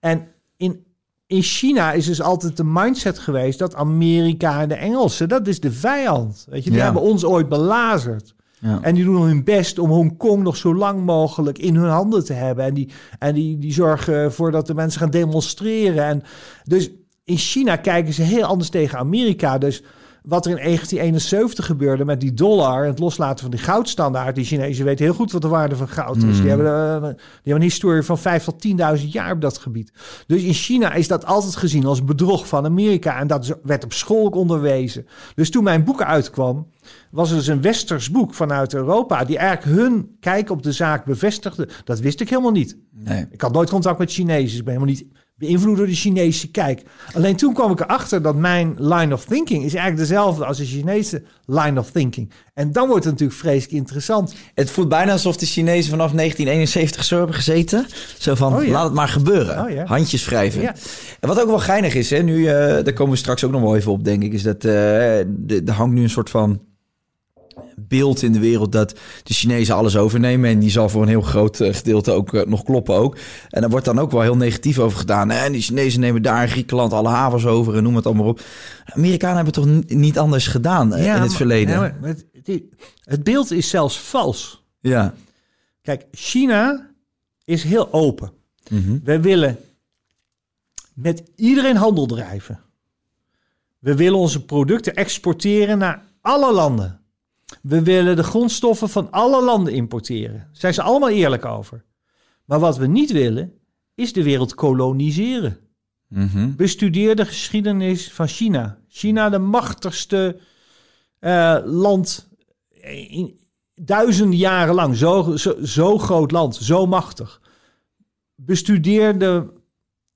en in, in China is dus altijd de mindset geweest dat Amerika en de Engelsen, dat is de vijand. Weet je, die ja. hebben ons ooit belazerd. Ja. En die doen hun best om Hongkong nog zo lang mogelijk in hun handen te hebben. En die, en die, die zorgen ervoor dat de mensen gaan demonstreren. En dus in China kijken ze heel anders tegen Amerika. Dus wat er in 1971 gebeurde met die dollar en het loslaten van die goudstandaard. Die Chinezen weten heel goed wat de waarde van goud is. Mm. Die, hebben, uh, die hebben een historie van 5 tot 10.000 jaar op dat gebied. Dus in China is dat altijd gezien als bedrog van Amerika. En dat werd op school ook onderwezen. Dus toen mijn boek uitkwam, was er dus een westers boek vanuit Europa. die eigenlijk hun kijk op de zaak bevestigde. Dat wist ik helemaal niet. Nee. Ik had nooit contact met Chinezen. Ik ben helemaal niet beïnvloed door de Chinese kijk. Alleen toen kwam ik erachter dat mijn line of thinking is eigenlijk dezelfde als de Chinese line of thinking. En dan wordt het natuurlijk vreselijk interessant. Het voelt bijna alsof de Chinezen vanaf 1971 zo hebben gezeten. Zo van, oh ja. laat het maar gebeuren. Oh ja. Handjes wrijven. Ja. En wat ook wel geinig is, hè, nu, uh, daar komen we straks ook nog wel even op, denk ik, is dat uh, er hangt nu een soort van beeld in de wereld dat de Chinezen alles overnemen. En die zal voor een heel groot uh, gedeelte ook uh, nog kloppen ook. En daar wordt dan ook wel heel negatief over gedaan. En die Chinezen nemen daar Griekenland alle havens over en noem het allemaal op. Amerikanen hebben het toch niet anders gedaan uh, ja, in het maar, verleden. Ja, het, het beeld is zelfs vals. Ja. Kijk, China is heel open. Mm -hmm. We willen met iedereen handel drijven. We willen onze producten exporteren naar alle landen. We willen de grondstoffen van alle landen importeren. Daar zijn ze allemaal eerlijk over. Maar wat we niet willen, is de wereld koloniseren. Mm -hmm. Bestudeer de geschiedenis van China. China, de machtigste uh, land in duizenden jaren lang. Zo, zo, zo groot land, zo machtig. Bestudeer de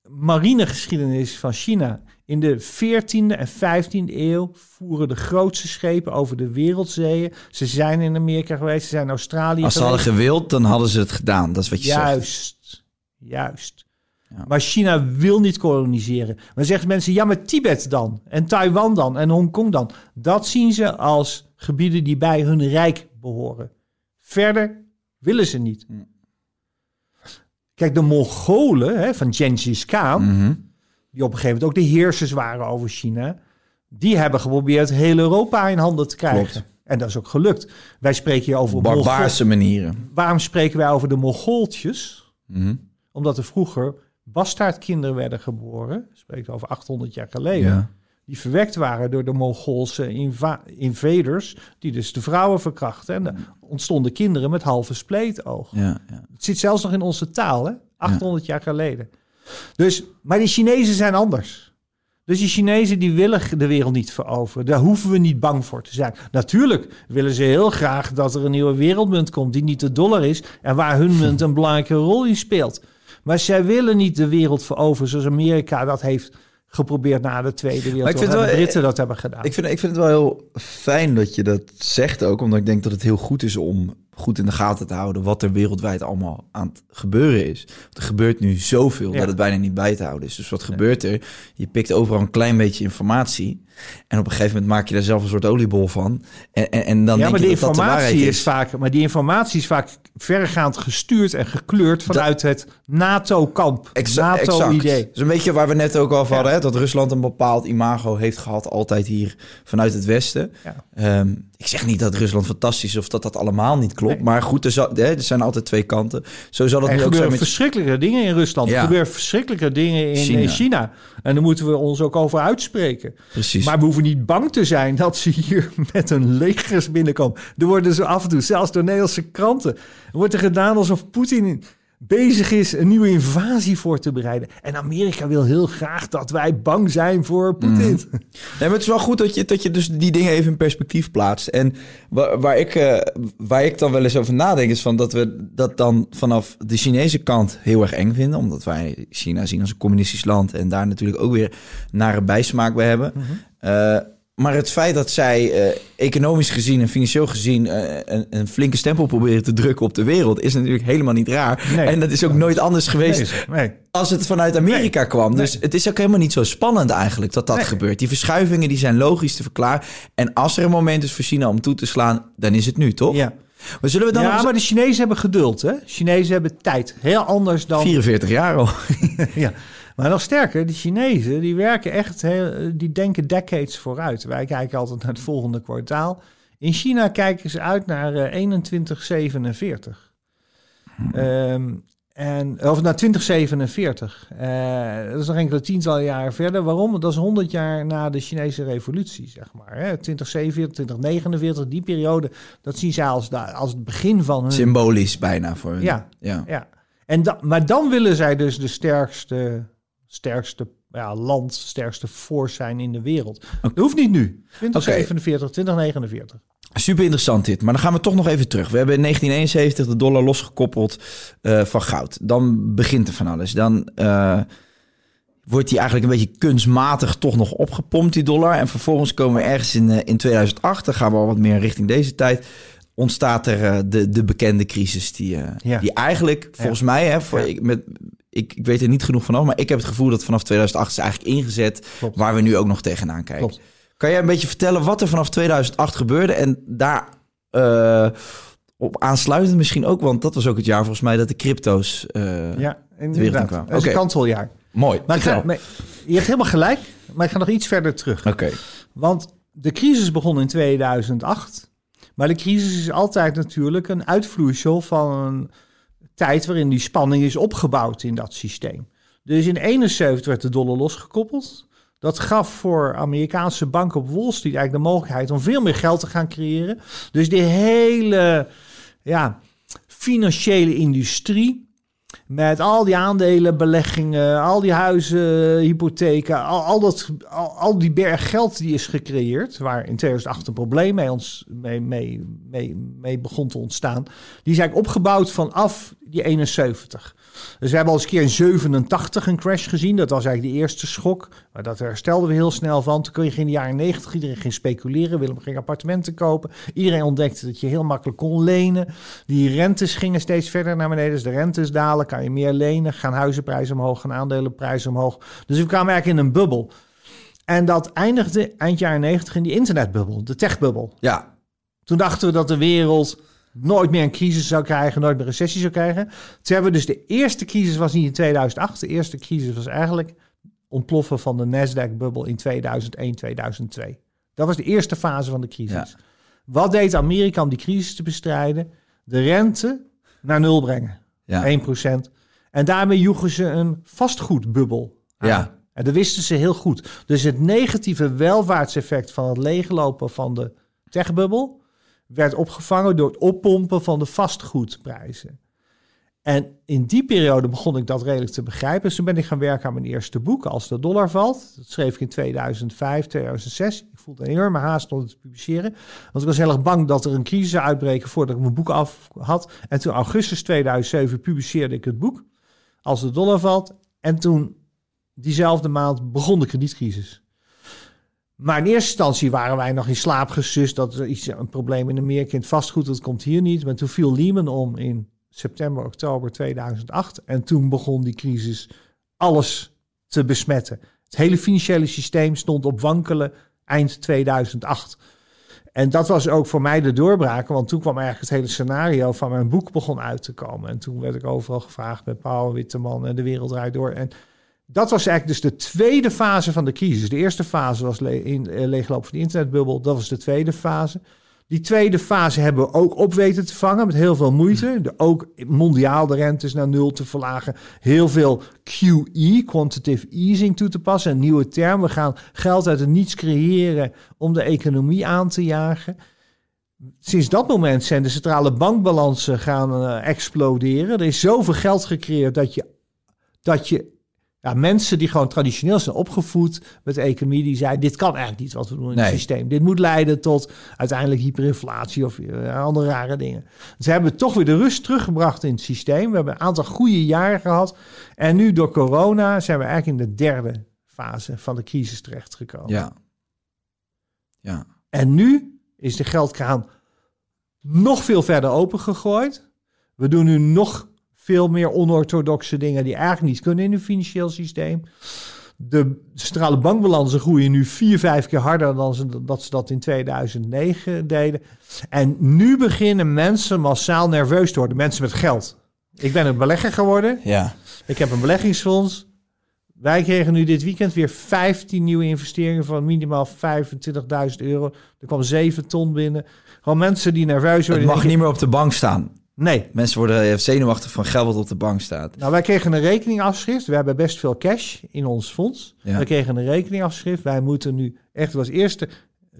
marinegeschiedenis van China. In de 14e en 15e eeuw voeren de grootste schepen over de wereldzeeën. Ze zijn in Amerika geweest, ze zijn in Australië Als ze geweest. hadden gewild, dan hadden ze het gedaan. Dat is wat je juist, zegt. Juist, Ja. Maar China wil niet koloniseren. Maar zeggen mensen, ja, maar Tibet dan? En Taiwan dan? En Hongkong dan? Dat zien ze als gebieden die bij hun rijk behoren. Verder willen ze niet. Hm. Kijk, de Mongolen hè, van Genghis Khan, Mhm. Die op een gegeven moment ook de heersers waren over China, die hebben geprobeerd heel Europa in handen te krijgen. Klopt. En dat is ook gelukt. Wij spreken hier over Barbaarse manieren. Waarom spreken wij over de Mongooltjes? Mhm. Omdat er vroeger bastaardkinderen werden geboren, spreekt over 800 jaar geleden, Ja. die verwekt waren door de Mongoolse inva- invaders, die dus de vrouwen verkrachten. En er ontstonden kinderen met halve spleetoog. Ja, ja. Het zit zelfs nog in onze taal, hè? 800 jaar geleden. Dus, maar de Chinezen zijn anders. Dus die Chinezen die willen de wereld niet veroveren. Daar hoeven we niet bang voor te zijn. Natuurlijk willen ze heel graag dat er een nieuwe wereldmunt komt die niet de dollar is en waar hun munt een belangrijke rol in speelt. Maar zij willen niet de wereld veroveren zoals Amerika dat heeft geprobeerd na de Tweede vind Wereldoorlog. En wel- de Britten dat hebben gedaan. Ik vind, ik vind het wel heel fijn dat je dat zegt ook, omdat ik denk dat het heel goed is om goed in de gaten te houden wat er wereldwijd allemaal aan het gebeuren is. Want er gebeurt nu zoveel Ja. dat het bijna niet bij te houden is. Dus wat gebeurt er? Je pikt overal een klein beetje informatie en op een gegeven moment maak je daar zelf een soort oliebol van. En, en, en dan ja, denk maar je die dat dat de informatie is. is vaak, maar die informatie is vaak verregaand gestuurd en gekleurd vanuit het NATO-kamp, NATO-idee. exact. Dus een beetje waar we net ook al over hadden, hè, dat Rusland een bepaald imago heeft gehad, altijd hier vanuit het Westen. Ja. Ehm, ik zeg niet dat Rusland fantastisch is of dat dat allemaal niet klopt, Nee. maar goed, er, zal, hè, er zijn altijd twee kanten. Zo zal het Er nu ook zijn gebeuren met... verschrikkelijke dingen in Rusland. Ja. Er gebeuren verschrikkelijke dingen in China. China. China. En daar moeten we ons ook over uitspreken. Precies. Maar we hoeven niet bang te zijn dat ze hier met hun legers binnenkomen. Er worden ze af en toe, zelfs door Nederlandse kranten, wordt er gedaan alsof Poetin bezig is een nieuwe invasie voor te bereiden. En Amerika wil heel graag dat wij bang zijn voor Poetin. Mhm. Nee, maar het is wel goed dat je, dat je dus die dingen even in perspectief plaatst. En waar, waar, ik, eh, waar ik dan wel eens over nadenk, is van dat we dat dan vanaf de Chinese kant heel erg eng vinden. Omdat wij China zien als een communistisch land en daar natuurlijk ook weer nare bijsmaak bij hebben. Eh, maar het feit dat zij eh, economisch gezien en financieel gezien eh, een, een flinke stempel proberen te drukken op de wereld, is natuurlijk helemaal niet raar. Nee. En dat is ook nooit anders geweest Nee, nee. als het vanuit Amerika kwam. Dus het is ook helemaal niet zo spannend eigenlijk dat dat gebeurt. Die verschuivingen die zijn logisch te verklaren. En als er een moment is voor China om toe te slaan, dan is het nu, toch? Ja. Maar zullen we dan ja, eens- maar de Chinezen hebben geduld. Hè? Chinezen hebben tijd. Heel anders dan 44 jaar al. ja. Maar nog sterker, de Chinezen die werken echt, heel, die denken decades vooruit. Wij kijken altijd naar het volgende kwartaal. In China kijken ze uit naar eh, 2147. Ehm, en, of naar 2047. Eh, dat is nog enkele tientallen jaren verder. Waarom? Dat is 100 jaar na de Chinese revolutie, zeg maar. Hè? 2047, 2049, die periode, dat zien zij als, als het begin van hun... Symbolisch bijna voor hun. Ja. ja. Ja. En da- maar dan willen zij dus de sterkste, sterkste ja, land, sterkste force zijn in de wereld. Dat hoeft niet nu. 2047, 2049. Super interessant dit. Maar dan gaan we toch nog even terug. We hebben in 1971 de dollar losgekoppeld eh, van goud. Dan begint er van alles. Dan eh, wordt die eigenlijk een beetje kunstmatig toch nog opgepompt, die dollar. En vervolgens komen we ergens in, eh, in 2008, dan gaan we al wat meer richting deze tijd, ontstaat er de, de bekende crisis die, Ja. die eigenlijk volgens mij, hè, voor, Ja. ik, met, ik, ik weet er niet genoeg vanaf, maar ik heb het gevoel dat vanaf 2008 is eigenlijk ingezet Klopt. waar we nu ook nog tegenaan kijken. Klopt. Kan jij een beetje vertellen wat er vanaf 2008 gebeurde en daar eh, op aansluitend misschien ook, want dat was ook het jaar volgens mij dat de crypto's. eh, Ja, inderdaad. kwamen. Dat is Oké. een kanteljaar. Mooi. Maar, ik ga- maar je hebt helemaal gelijk, maar ik ga nog iets verder terug. Oké. Want de crisis begon in 2008. Maar de crisis is altijd natuurlijk een uitvloeisel van een tijd waarin die spanning is opgebouwd in dat systeem. Dus in 71 werd de dollar losgekoppeld. Dat gaf voor Amerikaanse banken op Wall Street eigenlijk de mogelijkheid om veel meer geld te gaan creëren. Dus die hele ja, financiële industrie met al die aandelenbeleggingen, al die huizen, hypotheken, al, dat, al, die berg geld die is gecreëerd, waar in 2008 een probleem mee, ons, mee, mee, mee, begon te ontstaan, die is eigenlijk opgebouwd vanaf die 71. Dus we hebben al eens een keer in 87 een crash gezien. Dat was eigenlijk de eerste schok. Maar dat herstelden we heel snel van. Toen kun je in de jaren 90 iedereen ging speculeren. Willem ging appartementen kopen. Iedereen ontdekte dat je heel makkelijk kon lenen. Die rentes gingen steeds verder naar beneden. Dus de rentes dalen. Je meer lenen, gaan huizenprijzen omhoog, gaan aandelenprijzen omhoog. Dus we kwamen eigenlijk in een bubbel. En dat eindigde eind jaren 90 in die internetbubbel, de techbubbel. Ja, Toen dachten we dat de wereld nooit meer een crisis zou krijgen, nooit meer een recessie zou krijgen. Toen hebben we dus de eerste crisis was niet in 2008. De eerste crisis was eigenlijk ontploffen van de Nasdaq-bubbel in 2001, 2002. Dat was de eerste fase van de crisis. Ja. Wat deed Amerika om die crisis te bestrijden? De rente naar nul brengen. Ja, 1%. En daarmee joegen ze een vastgoedbubbel aan. Ja. En dat wisten ze heel goed. Dus het negatieve welvaartseffect van het leeglopen van de techbubbel werd opgevangen door het oppompen van de vastgoedprijzen. En in die periode begon ik dat redelijk te begrijpen. Dus toen ben ik gaan werken aan mijn eerste boek, Als de dollar valt. Dat schreef ik in 2005, 2006. Ik een enorme haast om het te publiceren. Want ik was heel erg bang dat er een crisis zou uitbreken voordat ik mijn boek af had. En toen augustus 2007 publiceerde ik het boek, Als de dollar valt. En toen, diezelfde maand, begon de kredietcrisis. Maar in eerste instantie waren wij nog in slaap gesust dat er iets, een probleem in in het vastgoed, dat komt hier niet. Maar toen viel Lehman om in september, oktober 2008. En toen begon die crisis alles te besmetten. Het hele financiële systeem stond op wankelen eind 2008. En dat was ook voor mij de doorbraak, want toen kwam eigenlijk het hele scenario van mijn boek begon uit te komen. En toen werd ik overal gevraagd met Paul Witteman en de wereld draait door. En dat was eigenlijk dus de tweede fase van de crisis. De eerste fase was le in, eh, leegloop van de internetbubbel. Dat was de tweede fase. Die tweede fase hebben we ook op weten te vangen met heel veel moeite. De, ook mondiaal de rentes naar nul te verlagen. Heel veel QE, quantitative easing, toe te passen. Een nieuwe term. We gaan geld uit het niets creëren om de economie aan te jagen. Sinds dat moment zijn de centrale bankbalansen gaan eh, exploderen. Er is zoveel geld gecreëerd dat je, dat je ja, mensen die gewoon traditioneel zijn opgevoed met de economie, die zeiden: Dit kan eigenlijk niet wat we doen in Nee. het systeem. Dit moet leiden tot uiteindelijk hyperinflatie of eh, andere rare dingen. Ze hebben toch weer de rust teruggebracht in het systeem. We hebben een aantal goede jaren gehad. En nu door corona zijn we eigenlijk in de derde fase van de crisis terechtgekomen. ja. Ja, En nu is de geldkraan nog veel verder opengegooid. We doen nu nog veel meer onorthodoxe dingen die eigenlijk niet kunnen in een financieel systeem. De centrale bankbalansen groeien nu vier, vijf keer harder dan ze, dat ze dat in 2009 deden. En nu beginnen mensen massaal nerveus te worden. Mensen met geld. Ik ben een belegger geworden. ja. Ik heb een beleggingsfonds. Wij kregen nu dit weekend weer 15 nieuwe investeringen van minimaal 25.000 euro. Er kwam 7 ton binnen. Gewoon mensen die nerveus Het worden. mag Die niet meer op de bank staan. Nee. Mensen worden eh, zenuwachtig van geld wat op de bank staat. Nou, wij kregen een rekeningafschrift. We hebben best veel cash in ons fonds. Ja. We kregen een rekeningafschrift. Wij moeten nu echt, was eerste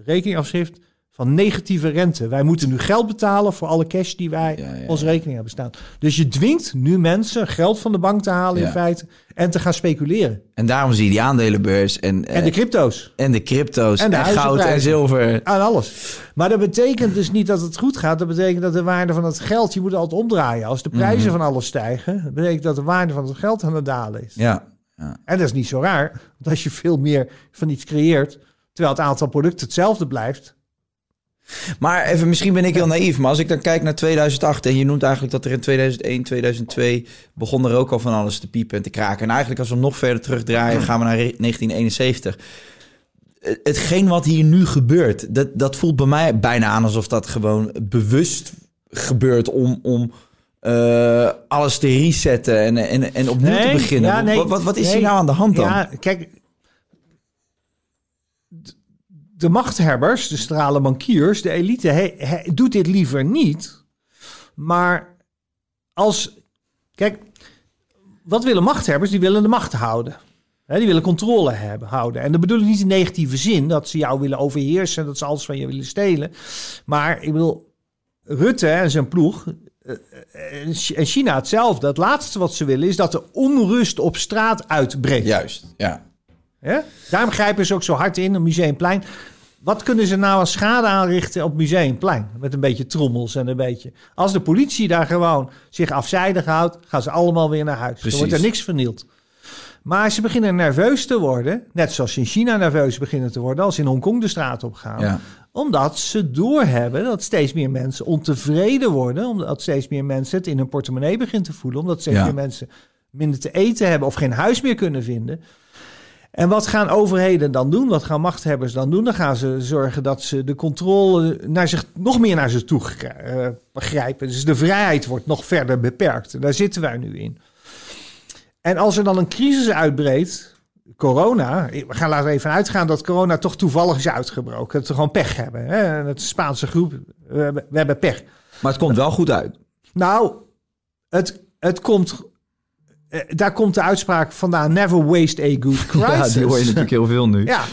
rekeningafschrift van negatieve rente. Wij moeten nu geld betalen voor alle cash die wij Ja, ja, onze rekening hebben staan. Dus je dwingt nu mensen geld van de bank te halen Ja. in feite en te gaan speculeren. En daarom zie je die aandelenbeurs en, En de eh, crypto's. en de crypto's En en, de goud en zilver. Aan alles. Maar dat betekent dus niet dat het goed gaat. Dat betekent dat de waarde van het geld, je moet altijd omdraaien. Als de prijzen van alles stijgen, dat betekent dat de waarde van het geld aan het dalen is. Ja, En dat is niet zo raar, want als je veel meer van iets creëert, terwijl het aantal producten hetzelfde blijft. Maar even, misschien ben ik heel naïef, maar als ik dan kijk naar 2008 en je noemt eigenlijk dat er in 2001, 2002 begon er ook al van alles te piepen en te kraken. En eigenlijk als we nog verder terugdraaien, gaan we naar 1971. Eh, Hetgeen wat hier nu gebeurt, dat, dat voelt bij mij bijna aan alsof dat gewoon bewust gebeurt om, om eh, alles te resetten en, en, en opnieuw te beginnen. ja, nee, wat, wat, wat is nee. hier nou aan de hand dan? Ja, kijk. De machthebbers, de stralen bankiers, de elite, he, he- doet dit liever niet. Maar als. Kijk, wat willen machthebbers? Die willen de macht houden. Hè, die willen controle hebben, houden. En dat bedoel ik niet in negatieve zin, dat ze jou willen overheersen, dat ze alles van je willen stelen. Maar ik bedoel, Rutte en zijn ploeg, eh, eh, en China hetzelfde. Het laatste wat ze willen is dat de onrust op straat uitbreekt. Juist, ja. Hè? Daarom grijpen ze ook zo hard in op Museumplein. Wat kunnen ze nou als schade aanrichten op Museumplein? Met een beetje trommels en een beetje. Als de politie daar gewoon zich afzijdig houdt, gaan ze allemaal weer naar huis. Precies. Er wordt er niks vernield. Maar ze beginnen nerveus te worden, net zoals in China nerveus beginnen te worden als in Hongkong de straat op gaan. Ja. Omdat ze doorhebben dat steeds meer mensen ontevreden worden, omdat steeds meer mensen het in hun portemonnee beginnen te voelen, omdat steeds Ja. meer mensen minder te eten hebben of geen huis meer kunnen vinden. En wat gaan overheden dan doen? Wat gaan machthebbers dan doen? Dan gaan ze zorgen dat ze de controle naar zich, nog meer naar zich toe grijpen. eh. Dus de vrijheid wordt nog verder beperkt. En daar zitten wij nu in. En als er dan een crisis uitbreekt, corona, we gaan laten we even uitgaan dat corona toch toevallig is uitgebroken. Dat we gewoon pech hebben. Hè? En Het Spaanse groep, we hebben, we hebben pech. Maar het komt wel goed uit. Nou, het, het komt, eh, daar komt de uitspraak vandaan: never waste a good crisis. Ja, die hoor je natuurlijk heel veel nu. Ja,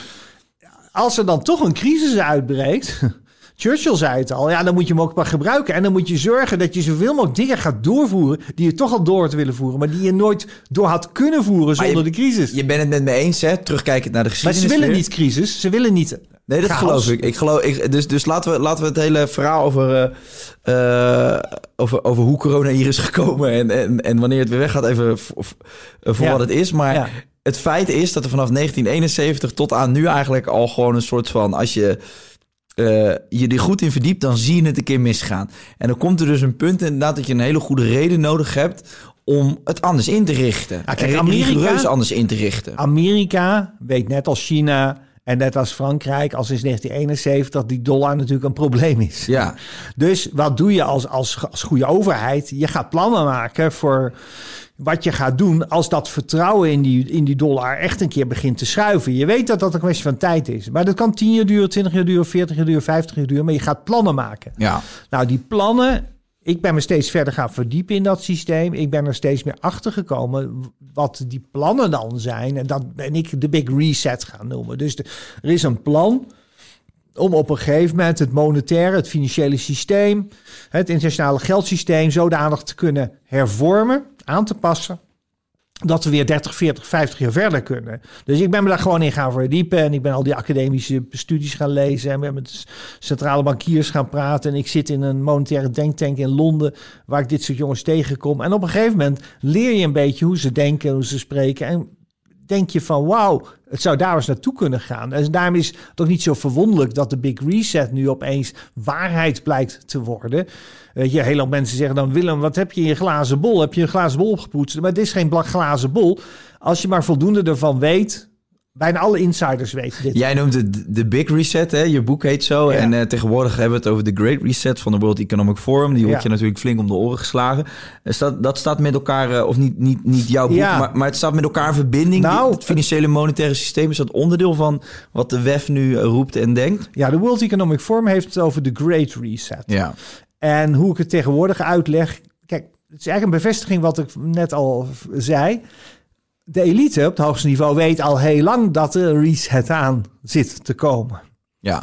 als er dan toch een crisis uitbreekt. Churchill zei het al, ja, dan moet je hem ook maar gebruiken. En dan moet je zorgen dat je zoveel mogelijk dingen gaat doorvoeren. die je toch al door had willen voeren. maar die je nooit door had kunnen voeren Maar zonder je- de crisis. Je bent het met me eens, hè? Terugkijkend naar de maar geschiedenis. ze willen weer. niet crisis, ze willen niet. Nee, dat chaos. geloof ik. ik, geloof, ik dus dus laten, we, laten we het hele verhaal over, eh, eh, over, over hoe corona hier is gekomen... en, en, en wanneer het weer weggaat even voor, voor Ja. wat het is. Maar Ja. het feit is dat er vanaf 1971 tot aan nu eigenlijk al gewoon een soort van... als je eh, je er goed in verdiept, dan zie je het een keer misgaan. En dan komt er dus een punt inderdaad dat je een hele goede reden nodig hebt... om het anders in te richten. Ja, kijk, Amerika- anders in te richten. Amerika weet net als China en net als Frankrijk, als sinds 1971, die dollar natuurlijk een probleem is. Ja, Dus wat doe je als, als, als goede overheid? Je gaat plannen maken voor wat je gaat doen als dat vertrouwen in die, in die dollar echt een keer begint te schuiven. Je weet dat dat een kwestie van tijd is. Maar dat kan 10 jaar duren, 20 jaar duren, 40 jaar duren, 50 jaar duren. Maar je gaat plannen maken. ja. Nou, die plannen. Ik ben me steeds verder gaan verdiepen in dat systeem. Ik ben er steeds meer achter gekomen wat die plannen dan zijn. En dat ben ik de Big Reset gaan noemen. Dus er is een plan om op een gegeven moment het monetaire, het financiële systeem, het internationale geldsysteem zodanig te kunnen hervormen, aan te passen. Dat we weer 30, 40, 50 jaar verder kunnen. Dus ik ben me daar gewoon in gaan verdiepen. En ik ben al die academische studies gaan lezen. En ben met centrale bankiers gaan praten. En ik zit in een monetaire denktank in Londen. Waar ik dit soort jongens tegenkom. En op een gegeven moment leer je een beetje hoe ze denken, hoe ze spreken. En denk je van wauw, het zou daar eens naartoe kunnen gaan. En daarom is het ook niet zo verwonderlijk dat de Big Reset nu opeens waarheid blijkt te worden. Weet je, heel mensen zeggen dan Willem, wat heb je in je glazen bol? Heb je een glazen bol opgepoetst? Maar dit is geen blak glazen bol. Als je maar voldoende ervan weet, bijna alle insiders weten dit. Jij noemt het de Big Reset, hè? je boek heet zo. Ja. En eh, tegenwoordig hebben we het over de Great Reset van de World Economic Forum. Die wordt Ja. je natuurlijk flink om de oren geslagen. Eh, Staat, dat staat met elkaar, eh, of niet, niet, niet jouw boek, Ja. maar, maar het staat met elkaar in verbinding. Nou, het financiële monetaire systeem is dat onderdeel van wat de WEF nu eh, roept en denkt. Ja, de World Economic Forum heeft het over de Great Reset. Ja, En hoe ik het tegenwoordig uitleg. Kijk, het is eigenlijk een bevestiging wat ik net al zei. De elite op het hoogste niveau weet al heel lang dat er reset aan zit te komen. ja.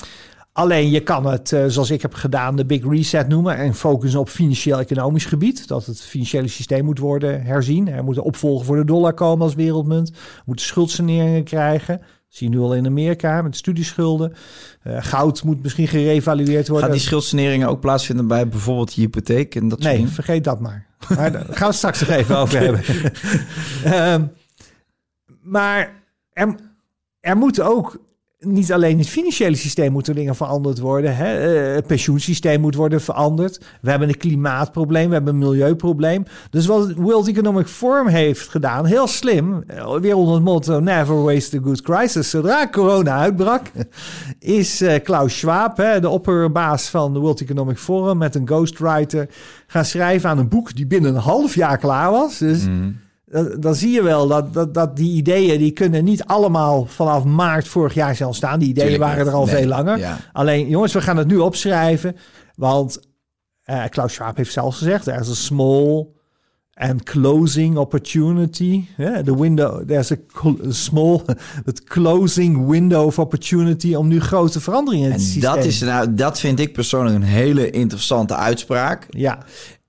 Alleen je kan het, eh, zoals ik heb gedaan, de Big Reset noemen en focussen op financieel-economisch gebied. Dat het financiële systeem moet worden herzien. Er moet een opvolger voor de dollar komen als wereldmunt. We moeten schuldsaneringen krijgen. Dat zie je nu al in Amerika met studieschulden. Eh, goud moet misschien gerevalueerd worden. Gaat die schuldsaneringen ook plaatsvinden bij bijvoorbeeld je hypotheek en dat Nee, vergeet dat maar. Maar daar gaan we het straks nog even over hebben. Ehm, maar er, er ook niet alleen het financiële systeem moeten dingen veranderd worden. Hè? Eh, Het pensioensysteem moet worden veranderd. We hebben een klimaatprobleem, we hebben een milieuprobleem. Dus wat het World Economic Forum heeft gedaan, heel slim, eh, weer onder het motto Never waste a good crisis. Zodra corona uitbrak, is eh, Klaus Schwab, hè, de opperbaas van de World Economic Forum, met een ghostwriter gaan schrijven aan een boek die binnen een half jaar klaar was. Dus Mhm. Dan, zie je wel dat, dat, dat die ideeën, die kunnen niet allemaal vanaf maart vorig jaar zijn ontstaan. Die ideeën Tuurlijk waren er al Nee, veel langer. ja. Alleen, jongens, we gaan het nu opschrijven. Want eh, Klaus Schwab heeft zelfs gezegd, er is een small and closing opportunity. Yeah, the window, there's a, small but closing window of opportunity om nu grote veranderingen in het En systeem. dat, is, nou, dat vind ik persoonlijk een hele interessante uitspraak. Ja,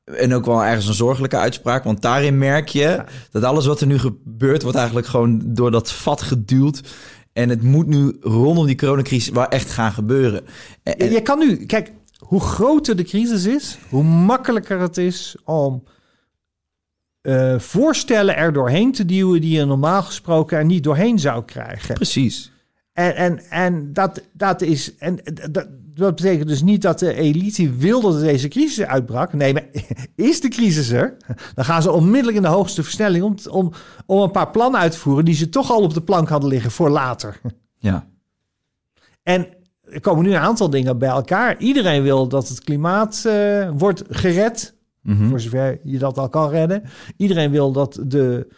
En ook wel ergens een zorgelijke uitspraak. Want daarin merk je dat alles wat er nu gebeurt... wordt eigenlijk gewoon door dat vat geduwd. En het moet nu rondom die coronacrisis wel echt gaan gebeuren. En, en- Je kan nu, kijk, hoe groter de crisis is, hoe makkelijker het is om eh, voorstellen er doorheen te duwen die je normaal gesproken er niet doorheen zou krijgen. Precies. En, en, en dat, dat is. En dat, dat betekent dus niet dat de elite wil dat deze crisis uitbrak. Nee, maar is de crisis er? Dan gaan ze onmiddellijk in de hoogste versnelling om, om, om een paar plannen uit te voeren die ze toch al op de plank hadden liggen voor later. Ja. En er komen nu een aantal dingen bij elkaar. Iedereen wil dat het klimaat uh, wordt gered. Mhm. Voor zover je dat al kan redden. Iedereen wil dat de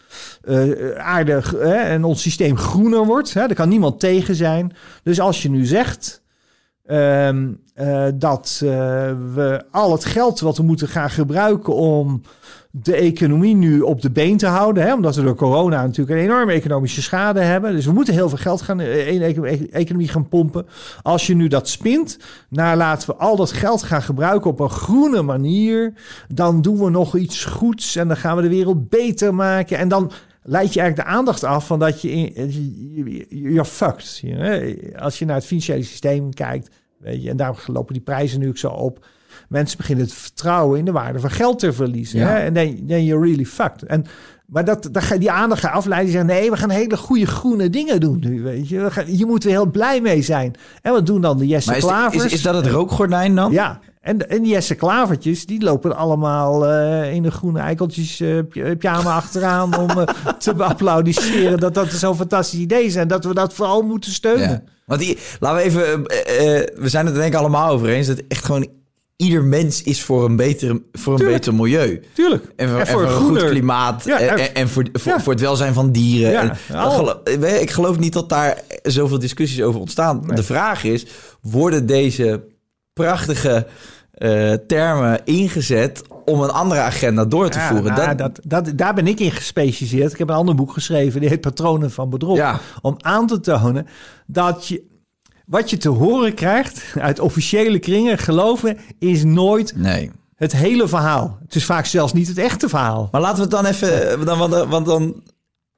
uh, aarde uh, en ons systeem groener wordt. Hè? Daar kan niemand tegen zijn. Dus als je nu zegt um, uh, dat we al het geld wat we moeten gaan gebruiken om de economie nu op de been te houden. Hè? Omdat we door corona natuurlijk een enorme economische schade hebben. Dus we moeten heel veel geld gaan, in de economie gaan pompen. Als je nu dat spint, naar laten we al dat geld gaan gebruiken op een groene manier. Dan doen we nog iets goeds en dan gaan we de wereld beter maken. En dan leid je eigenlijk de aandacht af van dat je, you're fucked. Als je naar het financiële systeem kijkt, weet je, en daar lopen die prijzen nu ook zo op. Mensen beginnen het vertrouwen in de waarde van geld te verliezen. Ja. Hè? En dan then you're really fucked. En, maar dat, dat je die aandacht gaan afleiden. Zeggen, nee, we gaan hele goede groene dingen doen nu. Weet je, we gaan, je moet er heel blij mee zijn. En wat doen dan de Jesse Maar is, Klavers? is, is dat het rookgordijn dan? Ja, en, en die Jesse Klavertjes, die lopen allemaal uh, in de groene eikeltjes uh, pyjama achteraan... om uh, te applaudisseren dat dat zo'n fantastisch idee is... en dat we dat vooral moeten steunen. Ja. Want die, laten we even... we zijn het er denk ik allemaal over eens... dat echt gewoon ieder mens is voor een beter, voor een Tuurlijk. beter milieu. Tuurlijk. En voor, En en voor voor een goed klimaat. Ja, en, en- voor, voor, Ja. voor het welzijn van dieren. Ja, je, ik geloof niet dat daar zoveel discussies over ontstaan. De vraag is, worden deze prachtige eh, termen ingezet om een andere agenda door te Ja, voeren? nou, Dat- dat, dat, daar ben ik in gespecialiseerd. Ik heb een ander boek geschreven, die heet Patronen van Bedrog. Ja. Om aan te tonen dat je... Wat je te horen krijgt uit officiële kringen, geloven, is nooit Nee. het hele verhaal. Het is vaak zelfs niet het echte verhaal. Maar laten we het dan even... Dan, want, want dan...